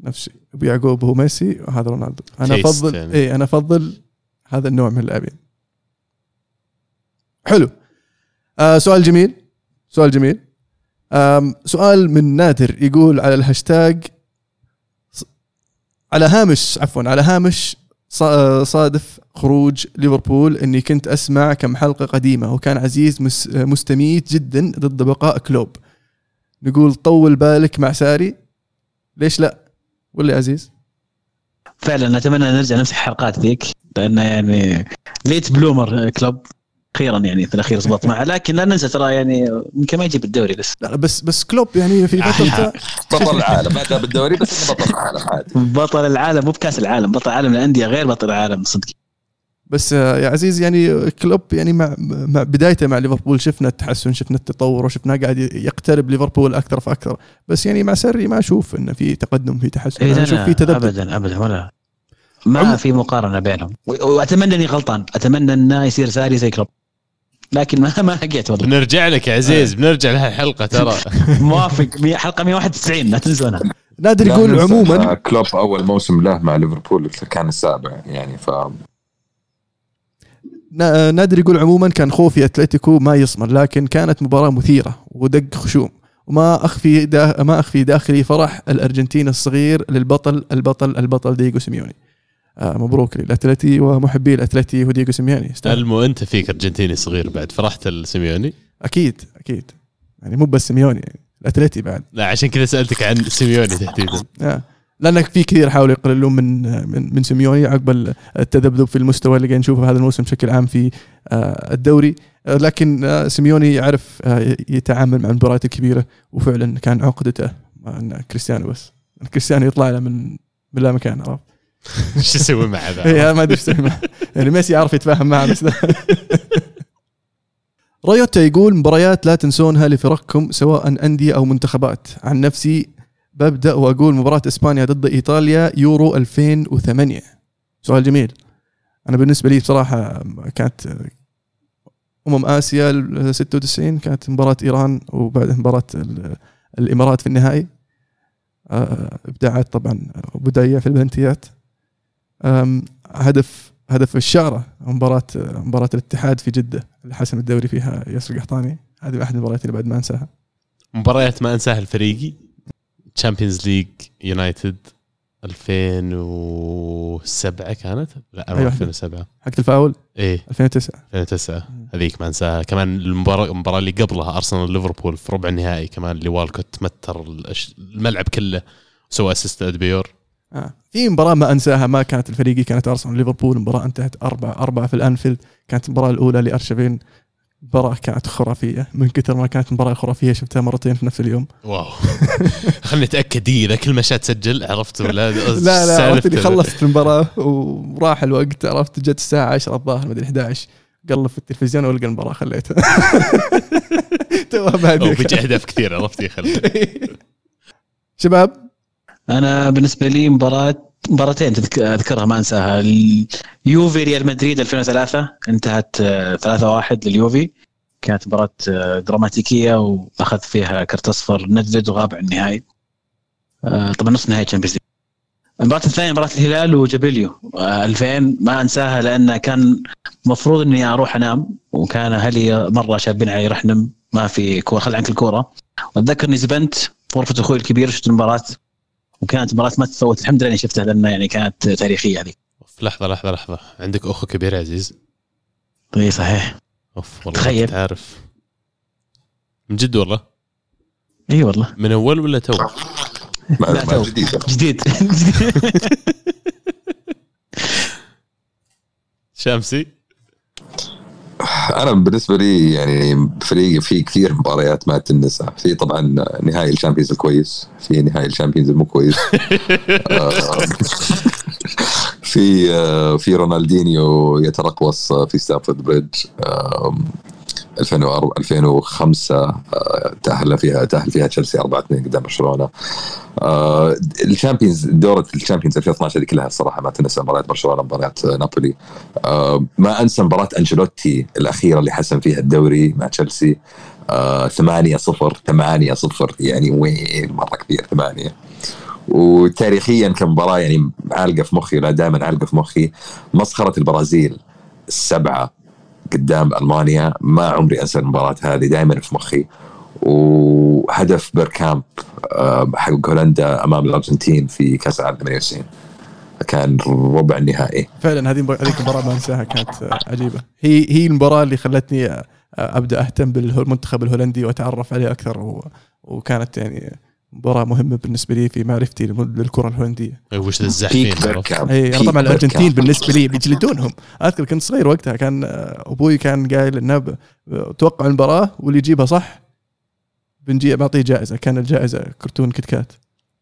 نفس الشيء أبو يعقوب هو ميسي وهذا رونالدو. أنا أفضل يعني. اي أنا أفضل هذا النوع من اللاعبين. حلو. آه سؤال جميل. سؤال جميل. سؤال من نادر يقول على الهاشتاج على هامش عفوا على هامش آه، صادف خروج ليفربول إني كنت أسمع كم حلقة قديمة وكان عزيز مس- مستميت جدا ضد بقاء كلوب. نقول طول بالك مع ساري. ليش لا؟ ولا عزيز؟ فعلا أتمنى نرجع نفس الحلقات ذيك لأنه يعني late bloomer كلوب. أخيرا يعني في الأخير زبط معه. لكن لا ننسى ترى يعني يمكن ما يجيب الدوري لسه لا بس بس كلوب يعني في فترته بطل العالم. ما جاب الدوري بس بطل العالم عادي. بطل العالم مو بكأس العالم. بطل العالم الانديه غير بطل العالم صدق. بس آه، يا عزيز يعني كلوب يعني مع مع بدايته مع ليفربول شفنا التحسن شفنا التطور وشفناه قاعد يقترب ليفربول أكثر فأكثر. بس يعني مع ساري ما أشوف إنه في تقدم في تحسن. إيه أشوف في تذبذب. ابدا ابدا ولا. ما عم- في مقارنة بينهم. وأتمنى إني غلطان. أتمنى إنه يصير ساري زي كلوب. لكن ما ما لقيت والله. بنرجع لك يا عزيز بنرجع لها الحلقة ترى. موافق. مية- حلقة 191 لا تنسونها نادر يقول عموما كلوب أول موسم له مع ليفربول كان السابع يعني ف نا- نادر يقول عموما كان خوفي أتلتيكو ما يصمر لكن كانت مباراة مثيرة ودق خشوم. وما أخفي دا ما أخفي داخلي فرح الأرجنتين الصغير للبطل البطل البطل دييغو سيميوني. آه مبروك للأتلتي ومحبي الأتلتي ودييغو سيميوني. المو أنت فيك أرجنتيني صغير بعد فرحت السيميوني أكيد أكيد. يعني مو بس سيميوني يعني الأتلتي بعد. لا عشان كذا سألتك عن سيميوني تحديدا. آه. لأنك في كثير حاولوا يقللون من من من سيميوني عقب التذبذب في المستوى اللي قاعد نشوفه هذا الموسم بشكل عام في آه، الدوري. آه، لكن آه، سيميوني يعرف آه، يتعامل مع المباريات الكبيرة وفعلا كان عقدته مع كريستيانو بس. كريستيانو يطلع له من من لا مكان عرفت؟ إيش يسوي مع ذا؟ اي ما أدري إيش يسوي معه. يعني ميسي يعرف يتفاهم معه بس. رايوتا يقول مباريات لا تنسونها لفرقكم سواء أندية أو منتخبات. عن نفسي ببدأ وأقول مباراة إسبانيا ضد إيطاليا يورو 2008 سؤال جميل. أنا بالنسبة لي بصراحة كانت أمم آسيا ال 96 كانت مباراة إيران وبعدها مباراة ال- الإمارات في النهائي. آه، إبداعات طبعا بدايه في البلنتيات هدف هدف الشارة مباراة مباراة الاتحاد في جدة اللي حسم الدوري فيها ياسر القحطاني. هذه أحد المباريات اللي بعد ما أنساها. مباريات ما أنساها الفريقي. Champions League يونايتد 2007 كانت؟ لا أيوة. 2007 حق الفاول؟ إيه. 2009 2009 هذيك ما أنساها. كمان المباراة المباراة اللي قبلها أرسنال ليفربول في ربع النهائي كمان اللي والكوت متر الملعب كله سوى assist ادبيور آه. في مباراة ما أنساها ما كانت الفريقي كانت أرسنال ليفربول مباراة انتهت أربعة أربعة في الأنفيلد. كانت المباراة الأولى لأرشفين مباراة كانت خرافية. من كثر ما كانت مباراة خرافية شفتها مرتين في نفس اليوم. واو. خليني أتأكد. إذا كل ما تسجل عرفت ولا؟ لا لا عرفت اللي خلصت المباراة وراح الوقت عرفت جت الساعة 10 الظاهر مدري 11 قلب في التلفزيون والقى المباراة خليتها توها بادية بيجي أهداف كثير عرفت يا خلي شباب أنا بالنسبة لي مباراه مباراتين أذكرها ما أنساها. اليوفي ريال مدريد 2003 انتهت آه، 3-1 لليوفي. كانت مباراة آه، دراماتيكية وأخذ فيها كرت أصفر نيدفيد وغاب عن النهائي. آه، طبعا نصف نهائي Champions League المباراة الثانية مباراة الهلال وجوبيلو. آه، 2000 ما أنساها لأن كان المفروض إني أروح أنام وكان أهلي مرة شابين علي رح نم ما في كورة خل عنك الكورة. وأتذكر إني زبنت في غرفة أخوي الكبير شفت المباراة. وكانت مباراة ما تتفوت الحمد لله إني شفتها لانها يعني كانت تاريخية هذه. في لحظة لحظة لحظة. عندك أخو كبير يا عزيز؟ إي صحيح. أوف والله تخيل. عارف من جد والله؟ إي والله. من أول ولا تو؟ ما لا، ما تو. جديده جديد. شامسي؟ أنا بالنسبة لي يعني فريقي في كثير مباريات ما تنسى. في طبعا نهائي ال Champions الكويس في نهائي ال Champions المو كويس. آه، في آه، في رونالدينيو يترقص في ستامفورد بريدج 2004 2005 آه، تأهل فيها تأهل فيها تشيلسي 4 2 قدام برشلونة. آه، الشامبيونز دورة الشامبيونز 2012 هذه كلها الصراحه ما تنسى مباريات برشلونة مباريات آه، نابولي. ما أنسى مباراة أنشيلوتي الأخيرة اللي حسم فيها الدوري مع تشيلسي. آه، 8 0 8 0 يعني وين؟ مرة كثير 8 وتاريخيا كمباراه يعني عالقة في مخي لا دائما عالقة في مخي مسخرة البرازيل السبعه قدام ألمانيا ما عمري أنسى المباراة هذه دائما في مخي. وهدف بيركامب آه، حق هولندا أمام الأرجنتين في كأس العالم 98 كان ربع النهائي. فعلا هذه هذيك المباراة ما أنساها كانت آه، عجيبة. هي هي المباراة اللي خلتني آه، أبدأ أهتم بالمنتخب الهولندي وأتعرف عليه أكثر و... وكانت يعني مباراة مهمة بالنسبة لي في معرفتي للكرة الهولندية. إيه، وش ذا الزحفين اي أنا طبعا الأرجنتين. بالنسبة لي بيجلدونهم. أذكر كنت صغير وقتها كان آه، أبوي كان قايل إنه توقع المباراة واللي يجيبها صح بنجي بعطيه جائزة. كان الجائزة كرتون كيت كات.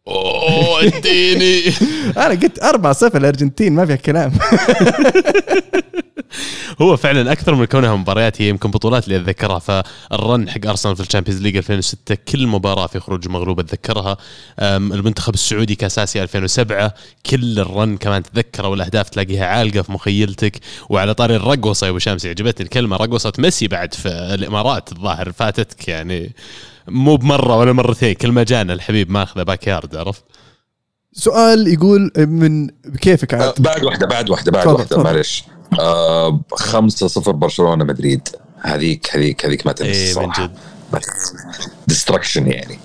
أوه يا ديني. أنا قلت 4 0 الارجنتين ما فيها كلام. هو فعلا أكثر من كونها مباريات هي يمكن بطولات اللي أتذكرها. فال run حق أرسنال في ال Champions League 2006 كل مباراة في خروج مغلوب أتذكرها. المنتخب السعودي كاس اسيا 2007 كل ال run كمان تذكره والأهداف تلاقيها عالقة في مخيلتك. وعلى طاري الرقوصة يا أبو شمس عجبتني الكلمة رقوصة ميسي بعد في الإمارات الظاهر فاتتك يعني. مو بمرة ولا مرتين كل ما جانا الحبيب ماخذه backyard عرفت؟ سؤال يقول من بكيفك آه، عاد؟ بعد واحدة بعد واحدة بعد واحدة. معلش آه 5 0 برشلونة مدريد. هذيك هذيك هذيك ما تنسى إيه من جد. destruction يعني.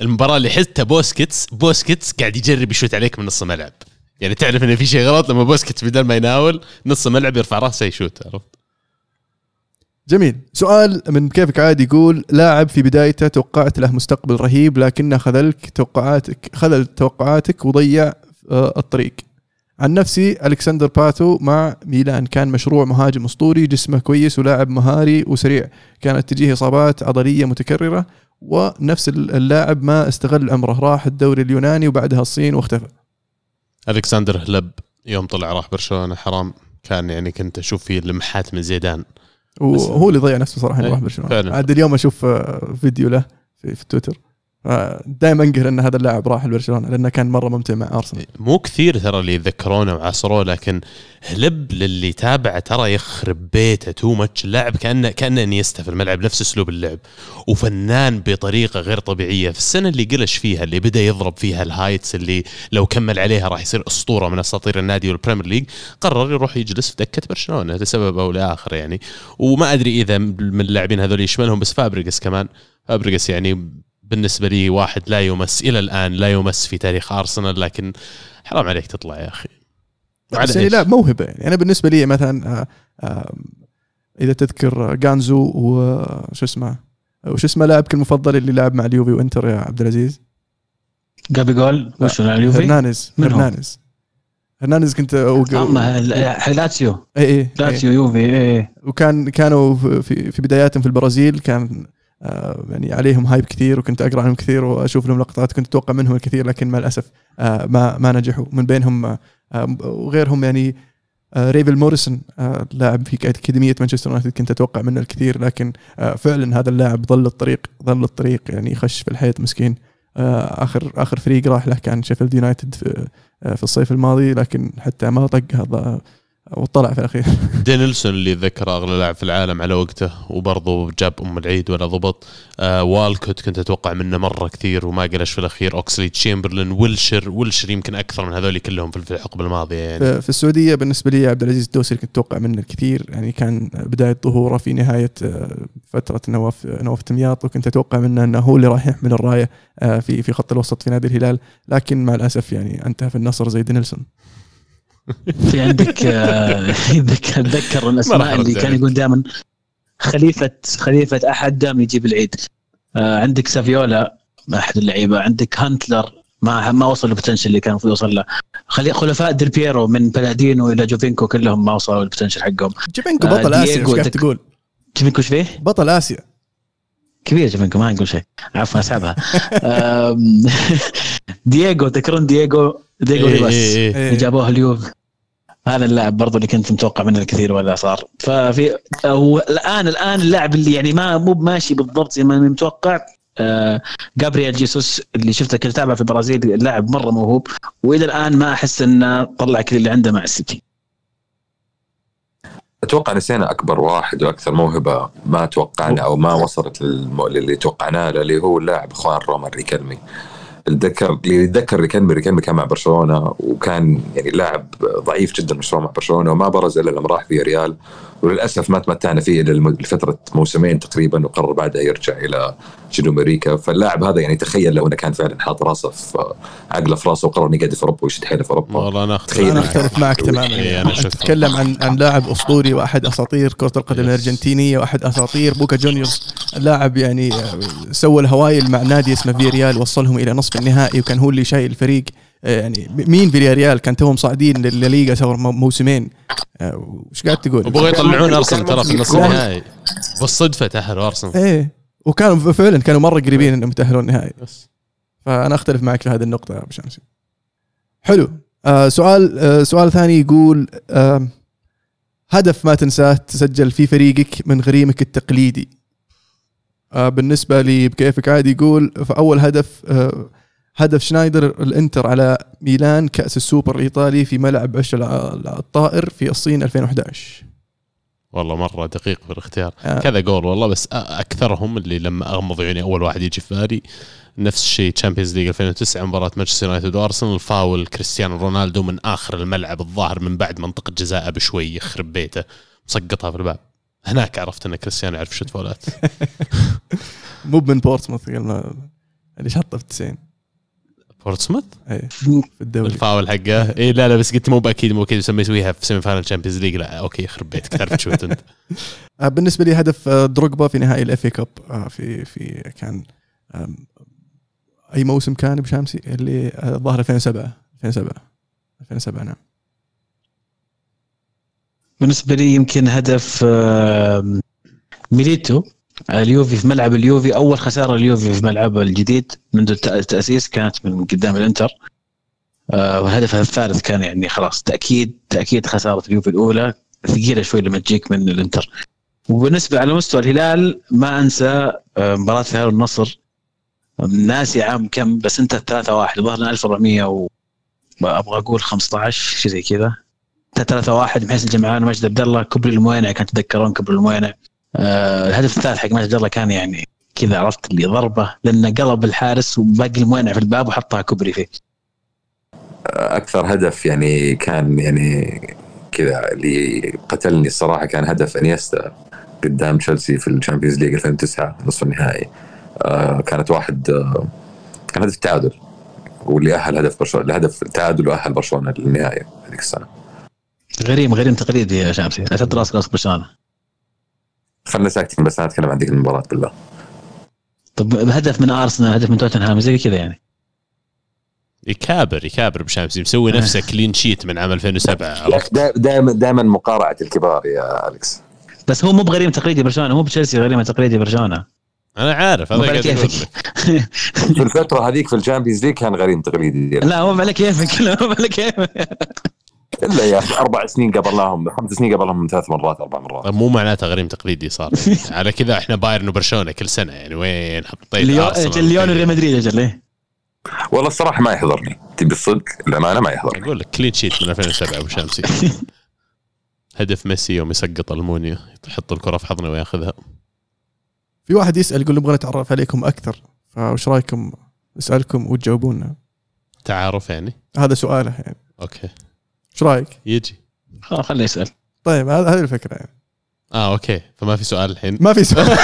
المباراة اللي حزتها بوسكيتس بوسكيتس قاعد يجرب يشوت عليك من نص الملعب. يعني تعرف انه في شيء غلط لما بوسكيتس بدل ما يناول نص الملعب يرفع رأسه يشوت عرفت؟ جميل. سؤال من كيفك عاد يقول لاعب في بدايته توقعت له مستقبل رهيب لكنه خذلك توقعاتك خذل توقعاتك وضيع آه، الطريق. عن نفسي ألكسندر باتو مع ميلان كان مشروع مهاجم أسطوري جسمه كويس ولاعب مهاري وسريع. كانت تجيه إصابات عضلية متكررة ونفس اللاعب ما استغل عمره راح الدوري اليوناني وبعدها الصين واختفى. ألكسندر هلب يوم طلع راح برشلونة حرام. كان يعني كنت أشوف فيه لمحات من زيدان. وهو اللي ضيع نفسه صراحة إيه، يروح برشلونة فعلاً. عاد اليوم أشوف آه، فيديو له في, في تويتر دائما انقهر ان هذا اللاعب راح لبرشلونه لأنه كان مرة ممتع مع أرسنال. مو كثير ترى اللي يتذكرونه وعاصروه لكن هليب للي تابعه ترى يخرب بيته. too much اللاعب كانه كأنه انيستا في الملعب نفس أسلوب اللعب وفنان بطريقة غير طبيعية. في السنة اللي قلش فيها اللي بدأ يضرب فيها ال heights اللي لو كمل عليها راح يصير أسطورة من أساطير النادي وال Premier League قرر يروح يجلس في دكة برشلونة لسبب أو لآخر يعني. وما أدري إذا من اللاعبين هذول يشملهم بس فابريجس كمان. فابريجس يعني بالنسبة لي واحد لا يمس إلى الآن لا يمس في تاريخ أرسنال لكن حرام عليك تطلع يا أخي. وعلى بس يعني؟ لا موهبة يعني. أنا بالنسبة لي مثلا آه، آه، إذا تذكر جانسو وشو اسمه وش اسمه لاعبك المفضل اللي لعب مع اليوفي وإنتر يا عبد العزيز؟ جابي جول وش على اليوفي؟ هرنانيز؟ هرنانيز. هرنانيز كنت اما لاتسيو. اي اي لاتسيو يوفي إيه وكان كانوا في في بداياتهم في البرازيل كان آه، يعني عليهم hype كثير وكنت أقرأ عنهم كثير وأشوف لهم لقطات كنت أتوقع منهم الكثير لكن مع الأسف آه، ما ما نجحوا. من بينهم آه، آه، وغيرهم يعني آه، رافيل موريسون آه، لاعب في أكاديمية مانشستر يونايتد كنت أتوقع منه الكثير لكن آه، فعلا هذا اللاعب ظل الطريق ظل الطريق يعني خش في الحيط مسكين. آه، آخر آخر فريق راح له كان شيفيلد يونايتد آه، في الصيف الماضي لكن حتى ما طق هذا وطلع في الأخير. دينيلسون اللي ذكر اغلى لاعب في العالم على وقته وبرضه جاب أم العيد ولا ضبط. آه والكوت كنت أتوقع منه مرة كثير وما قلش في الأخير. أوكسلي تشامبرلين ويلشر ويلشر يمكن أكثر من هذول كلهم في الحقبه الماضيه يعني. في السعودية بالنسبة لي عبد العزيز الدوسري كنت أتوقع منه الكثير. يعني كان بداية ظهوره في نهاية آه، فترة نواف نواف تمياط وكنت أتوقع منه أنه هو اللي راح يحمل الراية آه، في في خط الوسط في نادي الهلال. لكن مع الأسف يعني أنتهى في النصر زي دينيلسون. في عندك آه، اتذكر راح الأسماء اللي كان. يقول دائما خليفة خليفة أحد دائما يجيب العيد آه، عندك سافيولا أحد اللعيبة عندك هونتلار ما ما وصل ال potential اللي كان المفروض يوصل له خلي خلفاء ديل بيرو من بالادينو إلى جوفينكو كلهم ما وصلوا ال potential حقهم جوفينكو آه، بطل آسيا إيش قاعد تقول؟ جوفينكو إيش فيه؟ بطل آسيا كبير جوفينكو ما نقول شيء. عفوا اسحبها دييغو تذكرون دييغو؟ دييغو إيه ريباس إيه إيه. اللي جابوه اليوف هذا اللاعب برضو اللي كنت متوقع منه الكثير ولا صار. ففي هو الآن الآن اللاعب اللي يعني ما مو ماشي بالضبط زي ما متوقع. آه جابرييل جيسوس اللي شفته كنت أتابعه في البرازيل اللاعب مرة موهوب. وإلى الآن ما أحس إنه طلع كل اللي عنده مع السيتي. أتوقع نسينا أكبر واحد وأكثر موهبة ما توقعنا أو ما وصلت للم- للي توقعناه اللي هو اللاعب اخوان رومان ريكلمي. اللي يتذكر ريكيلمي ريكيلمي كان مع برشلونة وكان يعني لاعب ضعيف جدا مشروع مع برشلونة وما برز إلا لما راح فياريال وللأسف ما تمتعنا فيه إلا لفترة موسمين تقريبا وقرر بعدها يرجع إلى جنوب أمريكا. فاللاعب هذا يعني تخيل لو إنه كان فعلا حاط راسه في عقله في راسه وقرر إنه يقعد في أوروبا ويشد حيله في أوروبا. والله أنا أختلف تخيل. أنا معك. أختلف معك تماما. أنا يعني. تتكلم عن عن لاعب أسطوري وأحد أساطير كرة القدم الأرجنتينية وأحد أساطير بوكا جونيورز. لاعب يعني سوى الهوايل مع نادي اسمه فياريال وصلهم إلى نصف النهائي وكان هو اللي شايل الفريق. آه، يعني مين فياريال كان توهم صاعدين للليغا مو- موسمين؟ آه، وش قاعد تقول؟ وبغوا يطلعون أرسنال ترى في النص. النهائي. بالصدفة تأهلوا أرسنال. إيه. وكانوا فعلا كانوا مرة قريبين إنهم يتاهلون النهائي بس. فأنا أختلف معك في هذه النقطة يا أبو شمسي. حلو. آه سؤال آه سؤال ثاني يقول آه هدف ما تنساه تسجل في فريقك من غريمك التقليدي. آه بالنسبة لي بكيفك عادي يقول فأول هدف آه هدف شنايدر الانتر على ميلان كأس السوبر الإيطالي في ملعب عش الطائر في الصين 2011 والله مرة دقيق في الاختيار. آه. كذا جول والله بس أكثرهم اللي لما أغمض عيوني أول واحد يجي في بالي نفس الشيء Champions League 2009 مباراة مانشستر يونايتد وأرسنال فاول كريستيانو رونالدو من آخر الملعب الظاهر من بعد منطقة جزاءه بشوي يخرب بيته مسقطها في الباب. هناك عرفت إن كريستيانو يعرف شوت فاولات مو من ما- اللي شطه في 90 بورتسموث؟ اي في الدوري. الفاول حقه. اي لا لا بس قلت مو بأكيد مو أكيد يسويها في semi-final Champions League لا okay يخرب بيتك تعرف شوت أنت. آه، بالنسبة لي هدف آه، دروجبا في نهائي ال FA Cup في في كان أي موسم كان بشامسي؟ اللي آه، ظهر 2007 2007 2007 نعم. بالنسبة لي يمكن هدف ميليتو. اليوفي في ملعب اليوفي أول خسارة اليوفي في ملعبه الجديد منذ الت- التأسيس كانت من قدام الإنتر. آه، والهدف الثالث كان يعني خلاص تأكيد تأكيد خسارة اليوفي الأولى. ثقيلة شوي لما تجيك من الإنتر. وبالنسبة على مستوى الهلال ما أنسى آه، مباراة الهلال والنصر ناسي عام كم بس أنت 3 1 ظهرنا 1400 و أبغى أقول 15 شيء زي كذا. 3 1 محسن الجمعان مجد عبد الله كبري الموينع كان تتذكرون كبري الموينع آه الهدف الثالث حق عبد الله كان يعني كذا عرفت اللي ضربه لأنه قلب الحارس وباقي الموينع في الباب وحطها كبري فيه. أكثر هدف يعني كان يعني كذا اللي قتلني الصراحة كان هدف إنيستا قدام تشيلسي في ال Champions League 2009 نصف النهائي. آه كانت واحد آه كان هدف تعادل واللي أهل هدف برشلونة الهدف تعادل وأهل برشلونة للنهايه هذيك السنة. غريم غريم تقليدي يا شامسي. اشد راسك راس برشلونه خلنا ساكتين بس أنا اتكلم عن ذيك المباراة بالله طب هدف من أرسنال هدف من توتنهام زي كذا يعني. يكابر يكابر بشامسي مسوي نفسه clean sheet من عام 2007 عرفت دائما دائما مقارعة الكبار يا الكس بس هو مو بغريم تقليدي برشلونة مو بتشيلسي غريم تقليدي برشلونة. أنا عارف هذا قاعد. في الفترة هذيك في ال Champions League كان غريم تقليدي. لا مو على كيفك. لا مو على كيفك. إلا يا أخي أربع سنين قبلهم خمس سنين قبلهم ثلاث مرات أربع مرات. طيب مو معناته غريم تقليدي صار؟ على كذا إحنا بايرن وبرشلونة كل سنة يعني وين حطيت ليون أرسنال؟ ليون وريال مدريد أجل إيه. والله الصراحة ما يحضرني. تبي الصدق؟ الامانه ما يحضرني. أقول لك clean sheet من 2007 أبو شامسي هدف ميسي يوم يسقط ألمونيا يحط الكرة في حضنه وياخذها. في واحد يسأل يقول نبغى نتعرف عليكم أكثر فوش رأيكم؟ نسالكم وتجاوبونا. تعارف يعني؟ هذا سؤاله يعني. okay. إيش رأيك؟ يجي خلاص خليه يسأل طيب هذا هذه الفكرة يعني آه okay فما في سؤال الحين ما في سؤال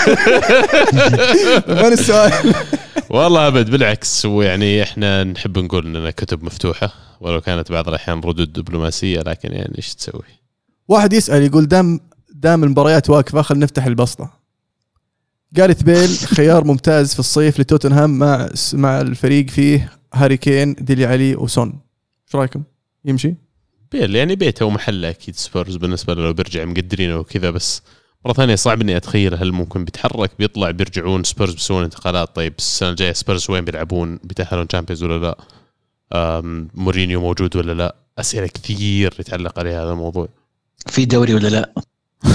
وين السؤال؟ والله أبد بالعكس ويعني إحنا نحب نقول اننا كتب مفتوحة ولو كانت بعض الأحيان ردود دبلوماسية لكن يعني إيش تسوي؟ واحد يسأل يقول دام دام المباريات واقفة خل نفتح البسطة جاريث بيل خيار ممتاز في الصيف لتوتنهام مع مع الفريق فيه هاري كين ديلي علي وسون إيش رأيكم؟ يمشي؟ بيل يعني بيته ومحله أكيد سبيرز بالنسبة له لو بيرجع مقدرينه وكذا بس مرة ثانية صعب إني أتخيل هل ممكن بيتحرك بيطلع بيرجعون سبيرز بيسوون انتقالات طيب السنة الجاية سبيرز وين بيلعبون بيتأهلون Champions ولا لا؟ مورينيو موجود ولا لا؟ أسئلة كثير يتعلق عليها هذا الموضوع في دوري ولا لا؟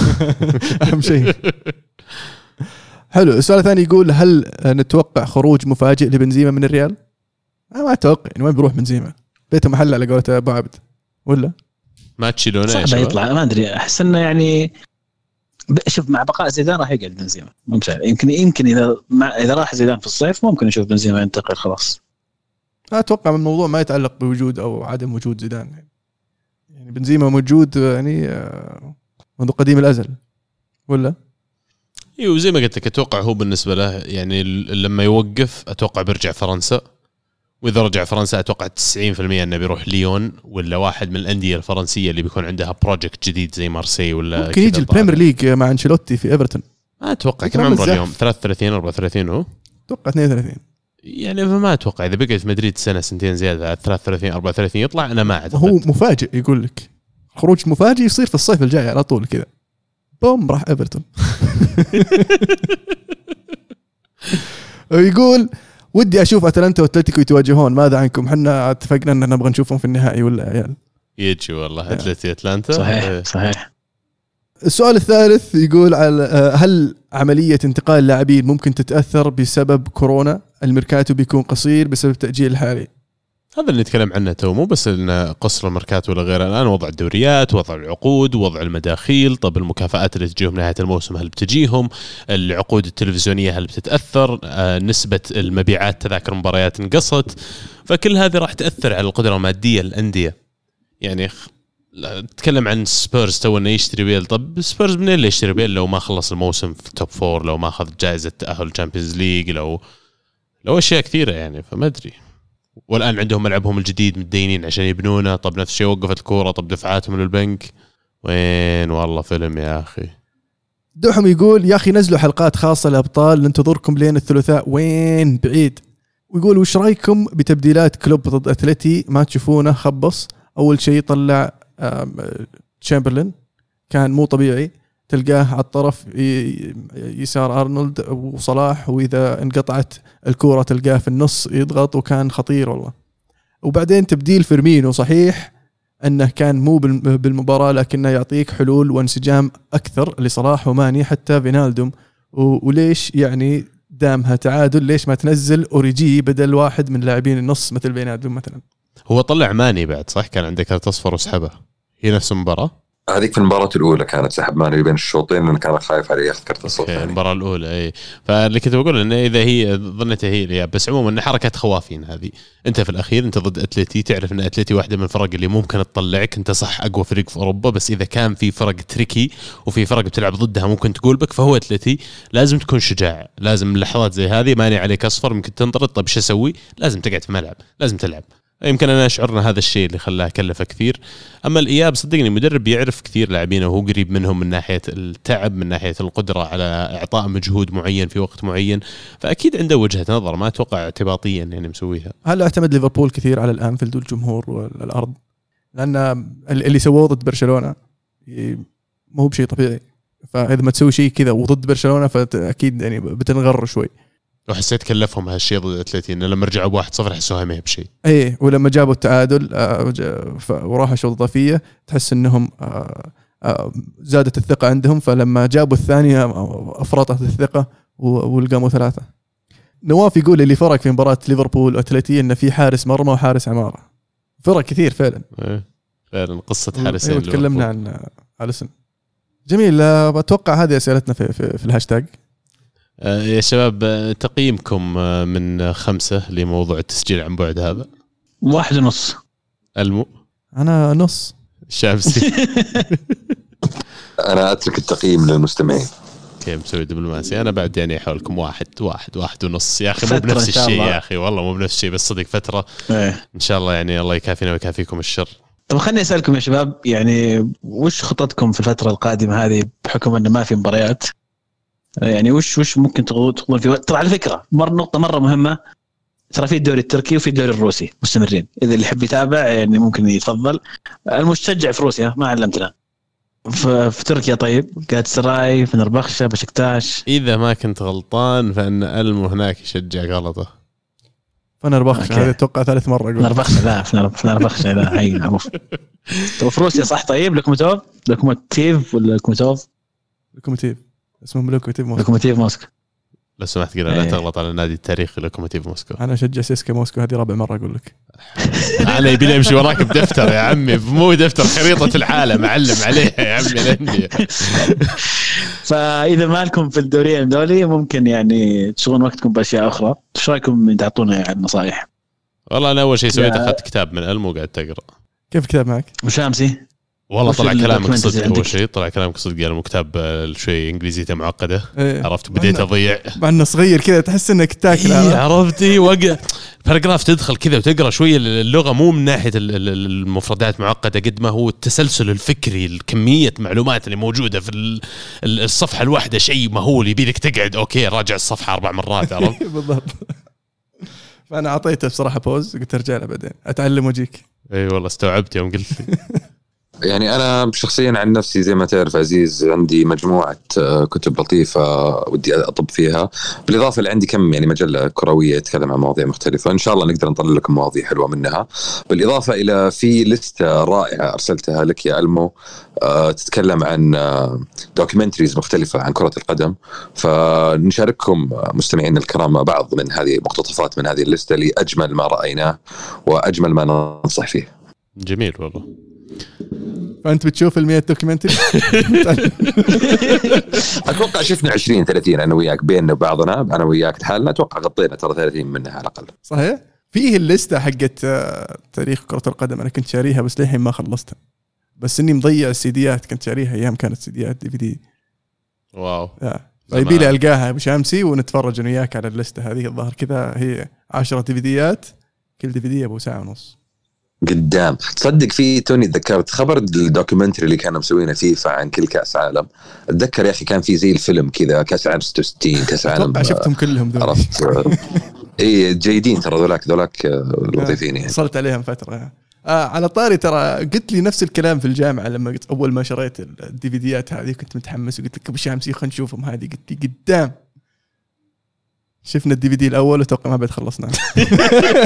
أهم شيء حلو السؤال الثاني يقول هل نتوقع خروج مفاجئ لبنزيما من الريال؟ أنا ما أتوقع يعني وين بيروح بنزيما؟ بيته محل على قولة أبو عبد ولا؟ ما تشيلونه صعب؟ يطلع ما أدري أحس إنه يعني شوف مع بقاء زيدان راح يقعد بنزيما مو. يمكن يمكن إذا مع إذا راح زيدان في الصيف ممكن نشوف بنزيما ينتقل خلاص أتوقع من الموضوع ما يتعلق بوجود أو عدم وجود زيدان يعني, بنزيما موجود يعني آه، منذ قديم الأزل ولا؟ إيوه زي ما قلت لك أتوقع هو بالنسبة له يعني ال- لما يوقف أتوقع بيرجع فرنسا وإذا رجع فرنسا أتوقع 90% إنه بيروح ليون ولا واحد من الأندية الفرنسية اللي بيكون عندها project جديد زي مارسي ولا ممكن يجي. البريمير ليج مع أنشيلوتي في إيفرتون. ما أتوقع كم عمره. اليوم؟ 33 34 هو أتوقع 32 يعني فما أتوقع إذا بقى في مدريد سنة سنتين زيادة على 33 34 يطلع أنا ما أعتقد. هو مفاجئ يقول لك خروج مفاجئ يصير في الصيف الجاي على طول كذا. بوم راح إيفرتون. ويقول ودي أشوف أتلانتا وأتلتيكو يتواجهون ماذا عنكم؟ إحنا اتفقنا إن نبغى نشوفهم في النهائي ولا يا عيال يجي والله اتلتي أتلانتا صحيح إيه. صحيح السؤال الثالث يقول على هل عملية انتقال اللاعبين ممكن تتأثر بسبب كورونا؟ الميركاتو بيكون قصير بسبب تأجيل الحالي. هذا اللي نتكلم عنه تو مو بس إن قصر الميركاتو ولا غيره. الآن وضع الدوريات وضع العقود وضع المداخيل طب المكافآت اللي تجيهم نهاية الموسم هل بتجيهم؟ العقود التلفزيونية هل بتتأثر؟ آه نسبة المبيعات تذاكر المباريات انقصت. فكل هذه راح تأثر على القدرة المادية للأندية. يعني تتكلم عن سبيرز تو إنه يشتري بيل طب سبيرز منين اللي يشتري بيل لو ما خلص الموسم في ال top four لو ما أخذ جائزة تأهل ال Champions League لو لو أشياء كثيرة يعني فما أدري. والآن عندهم ملعبهم الجديد متدينين عشان يبنونه. طب نفس الشيء وقفت الكورة طب دفعاتهم للبنك. وين؟ والله فيلم يا أخي. دحم يقول يا أخي نزلوا حلقات خاصة للابطال ننتظركم لين الثلاثاء. وين؟ بعيد. ويقول وش رأيكم بتبديلات كلوب ضد اتلتي ما تشوفونه؟ خبص. أول شيء طلع آم، تشامبرلين. كان مو طبيعي. تلقاه على الطرف يسار أرنولد وصلاح وإذا انقطعت الكورة تلقاه في النص يضغط وكان خطير والله. وبعدين تبديل فيرمينو صحيح أنه كان مو بالم- بالمباراة لكنه يعطيك حلول وانسجام أكثر لصلاح وماني حتى فينالدوم. وليش يعني دامها تعادل؟ ليش ما تنزل أوريجي بدل واحد من لاعبين النص مثل فينالدوم مثلا؟ هو طلع ماني بعد صح؟ كان عنده card اصفر وسحبه. هي نفس المباراة؟ هذيك في المباراة الأولى كانت سحب ماني بين الشوطين لأنه كان خايف عليه ياخذ كرت اصفر okay ثاني المباراة الأولى اي فاللي كنت بقول إنه إذا هي ظنيتها هي الاياب بس عموما إن حركة خوافين هذه. أنت في الأخير أنت ضد أتلتي تعرف إن أتلتي واحدة من الفرق اللي ممكن تطلعك. أنت صح أقوى فريق في أوروبا بس إذا كان في فرق تريكي وفي فرق بتلعب ضدها ممكن تقول بك فهو أتلتي لازم تكون شجاع. لازم لحظات زي هذه ماني عليك أصفر يمكن تنطرد طيب شو أسوي؟ لازم تقعد في الملعب لازم تلعب. يمكن أنا شعرنا هذا الشيء اللي خلاه كلفه كثير. أما الإياب صدقني مدرب يعرف كثير لاعبينه وهو قريب منهم من ناحية التعب من ناحية القدرة على إعطاء مجهود معين في وقت معين. فأكيد عنده وجهة نظر ما أتوقع اعتباطيا يعني مسويها. هل أعتمد ليفربول كثير على الانفيلد والجمهور والأرض؟ لأن اللي سووه ضد برشلونة مو بشيء طبيعي. فإذا ما تسوي شيء كذا وضد برشلونة فأكيد يعني بتنغر شوي. وحسيت كلفهم هالشيء ضد اتلتي إنه لما رجعوا بواحد صفر حسوها ما هي بشيء. إيه ولما جابوا التعادل آه، ف- وراحوا شوط إضافية تحس إنهم آه، آه، زادت الثقة عندهم فلما جابوا الثانية آه، أفرطت الثقة والقاموا ثلاثة. نواف يقول اللي فرق في مباراة ليفربول واتلتي إنه في حارس مرمى وحارس عمارة. فرق كثير فعلا. إيه، فعلا قصة حارسين أيوه تكلمنا. عن آه، آليسون. جميل آه، أتوقع هذه أسئلتنا في, في, في الهاشتاج. آه، يا شباب آه، تقييمكم آه، من خمسة لموضوع التسجيل عن بعد هذا. واحد ونص. ألمو. أنا نص. الشامسي أنا أترك التقييم للمستمعين. okay مسوي دبلوماسي أنا بعد يعني حولكم واحد واحد واحد ونص. يا أخي مو بنفس الشيء. يا أخي. والله مو بنفس الشيء بس صدق فترة. إيه. إن شاء الله يعني الله يكافينا ويكافيكم الشر. طب خليني أسألكم يا شباب يعني وش خططكم في الفترة القادمة هذه بحكم إنه ما في مباريات؟ يعني وش وش ممكن تقولون في ترى على فكرة مر نقطة مرة مهمة. ترى في الدوري التركي وفي الدوري الروسي مستمرين. إذا اللي يحب يتابع يعني ممكن يتفضل. المشجع في روسيا ما علمتنا. في تركيا طيب جات سراي فنربخشة بشكتاش. إذا ما كنت غلطان فإن المو هناك يشجع غلطة. فنربخش okay. هذه أتوقع ثالث مرة أقول فنربخشة لا فنر- فنربخشة لا هي معروف. في روسيا صح طيب لوكوموتوف؟ لوكوموتيف ولا لوكوموتوف؟ لوكوموتيف. اسمه لوكوموتيف موسكو لوكوموتيف موسكو لو سمحت كذا لا إيه. تغلط على النادي التاريخي لوكوموتيف موسكو أنا أشجع سيسكا موسكو هذه رابع مرة أقول لك. أنا يبي لي امشي وراك بدفتر يا عمي. مو دفتر خريطة العالم. علم عليها يا عمي الانديه فإذا ما لكم في الدوريين دولي ممكن يعني تشغلون وقتكم بأشياء أخرى. إيش رأيكم تعطونا يعني نصائح؟ والله أنا أول شيء سويته لا. أخذت كتاب من المو وقعدت أقرأ. كيف الكتاب معك؟ وشامسي. والله طلع كلامك صدق؟ أول شيء طلع كلامك صدق يعني كتاب آه، شوي انجليزيته معقدة. إيه. عرفت؟ بديت أضيع. مع إنه صغير كذا تحس إنك تاكل إيه عرفت؟ اي وقع paragraph تدخل كذا وتقرأ شوية اللغة مو من ناحية ال- ال- ال- المفردات معقدة قد ما هو التسلسل الفكري الكمية معلومات اللي موجودة في ال- ال- الصفحة الواحدة شيء مهول يبي لك تقعد. okay راجع الصفحة أربع مرات عرفت؟ بالضبط. فأنا أعطيته بصراحة بوز قلت أرجع له بعدين. أتعلم وأجيك. اي والله استوعبت يوم قلت لي. يعني أنا شخصيا عن نفسي زي ما تعرف عزيز عندي مجموعة آه، كتب لطيفة ودي أطب فيها. بالإضافة اللي عندي كم يعني مجلة كروية تتكلم عن مواضيع مختلفة. إن شاء الله نقدر نطلع لكم مواضيع حلوة منها. بالإضافة إلى في لستة رائعة أرسلتها لك يا ألمو آه، تتكلم عن documentaries مختلفة عن كرة القدم. فنشارككم آه، مستمعينا الكرام بعض من هذه مقتطفات من هذه ال list لأجمل ما رأيناه وأجمل ما ننصح فيه. جميل والله. فأنت بتشوف ال 100 documentary أتوقع شفنا 20 30 أنا وياك بيننا وبعضنا أنا وياك لحالنا أتوقع غطينا ترى 30 منها على الأقل. صحيح؟ فيه ال list حقت آه، تاريخ كرة القدم أنا كنت شاريها بس للحين ما خلصتها. بس إني مضيع ال CDات كنت شاريها أيام كانت سيديات دي في دي. واو. فيبي لي ألقاها بشامسي ونتفرج أنا وياك على ال list هذه الظاهر كذا هي 10 دي في ديات كل دي في دي أبو ساعة ونص. قدام. تصدق في توني تذكرت خبر ال documentary اللي كانوا مسوينه فيفا عن كل كأس عالم. أتذكر يا أخي كان في زي الفيلم كذا كأس عالم 66 كأس عالم شفتهم كلهم ذول عرفت؟ اي جيدين ترى ذولاك ذولاك آه، لطيفين يعني. وصلت عليهم فترة. آه على طاري ترى قلت لي نفس الكلام في الجامعة لما قلت أول ما شريت ال DVDات هذه كنت متحمس وقلت لك أبو شامسي خلينا نشوفهم هذه قلت لي قدام. شفنا ال DVD الأول وتوقع ما بعد خلصنا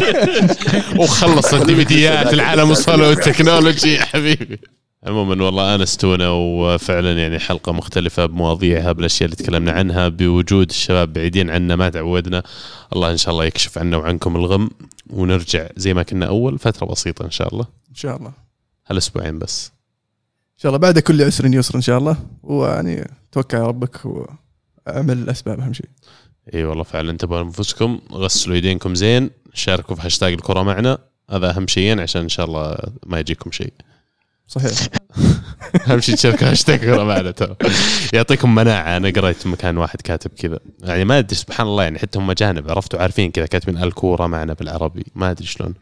وخلص ال DVDات العالم وصلوا ال technology يا حبيبي. عموما والله انستونا وفعلا يعني حلقة مختلفة بمواضيعها بالأشياء اللي تكلمنا عنها بوجود الشباب بعيدين عنا ما تعودنا. الله إن شاء الله يكشف عنا وعنكم الغم. ونرجع زي ما كنا أول فترة بسيطة إن شاء الله. إن شاء الله. ان هالأسبوعين بس. شاء الله. بعد كل عسر يسر إن شاء الله. ويعني توكل على ربك وأعمل الأسباب أهم شيء. إي والله فعلا انتبهوا لأنفسكم غسلوا يدينكم زين شاركوا في هاشتاج الكره معنا. هذا أهم شيئين عشان إن شاء الله ما يجيكم شيء. صحيح. أهم شيء تشاركوا هاشتاج كره معنا ترى يعطيكم مناعة أنا قريت مكان واحد كاتب كذا. يعني ما أدري سبحان الله يعني حتى هم اجانب عرفتوا عارفين كذا كاتبين الكورة معنا بالعربي. ما أدري شلون.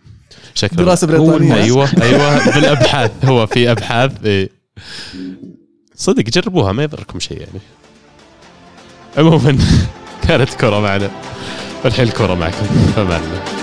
شكله دراسة بريطانية. أيوه أيوه بالأبحاث. هو في أبحاث إيه. صدق جربوها ما يضركم شيء يعني. عموما. كانت كرة معنا. والحين الكرة معكم. فمان الله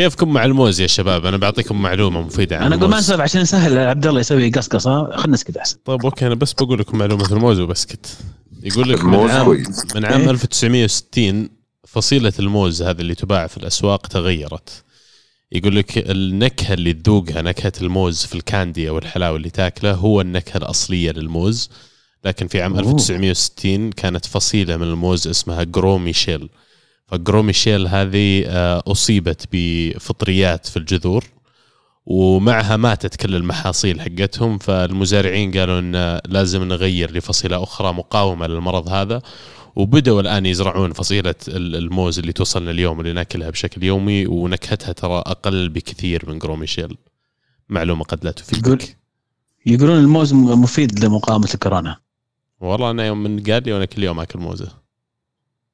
كيفكم مع الموز يا شباب؟ أنا بعطيكم معلومة مفيدة عن أنا أقول ما الموز. نسولف عشان نسهل عبد الله يسوي قصقصة. خلينا نسكت أحسن. طيب okay أنا بس بقول لكم معلومة الموز وبسكت. يقول لك من عام من عام إيه؟ 1960 فصيلة الموز هذه اللي تباع في الأسواق تغيرت. يقول لك النكهة اللي تذوقها نكهة الموز في ال candy أو الحلاوة اللي تاكله هو النكهة الأصلية للموز. لكن في عام أوه. 1960 كانت فصيلة من الموز اسمها جرو Michel ف Gros Michel هذه آه، أصيبت بفطريات في الجذور ومعها ماتت كل المحاصيل حقتهم فالمزارعين قالوا إن لازم نغير لفصيلة أخرى مقاومة للمرض هذا وبدأوا الآن يزرعون فصيلة ال- الموز اللي توصلنا اليوم اللي ناكلها بشكل يومي ونكهتها ترى أقل بكثير من Gros Michel. معلومة قد لا يقول تفيدك يقولون الموز مفيد لمقاومة الكورونا. والله أنا يوم من قال لي وأنا كل يوم آكل موزه.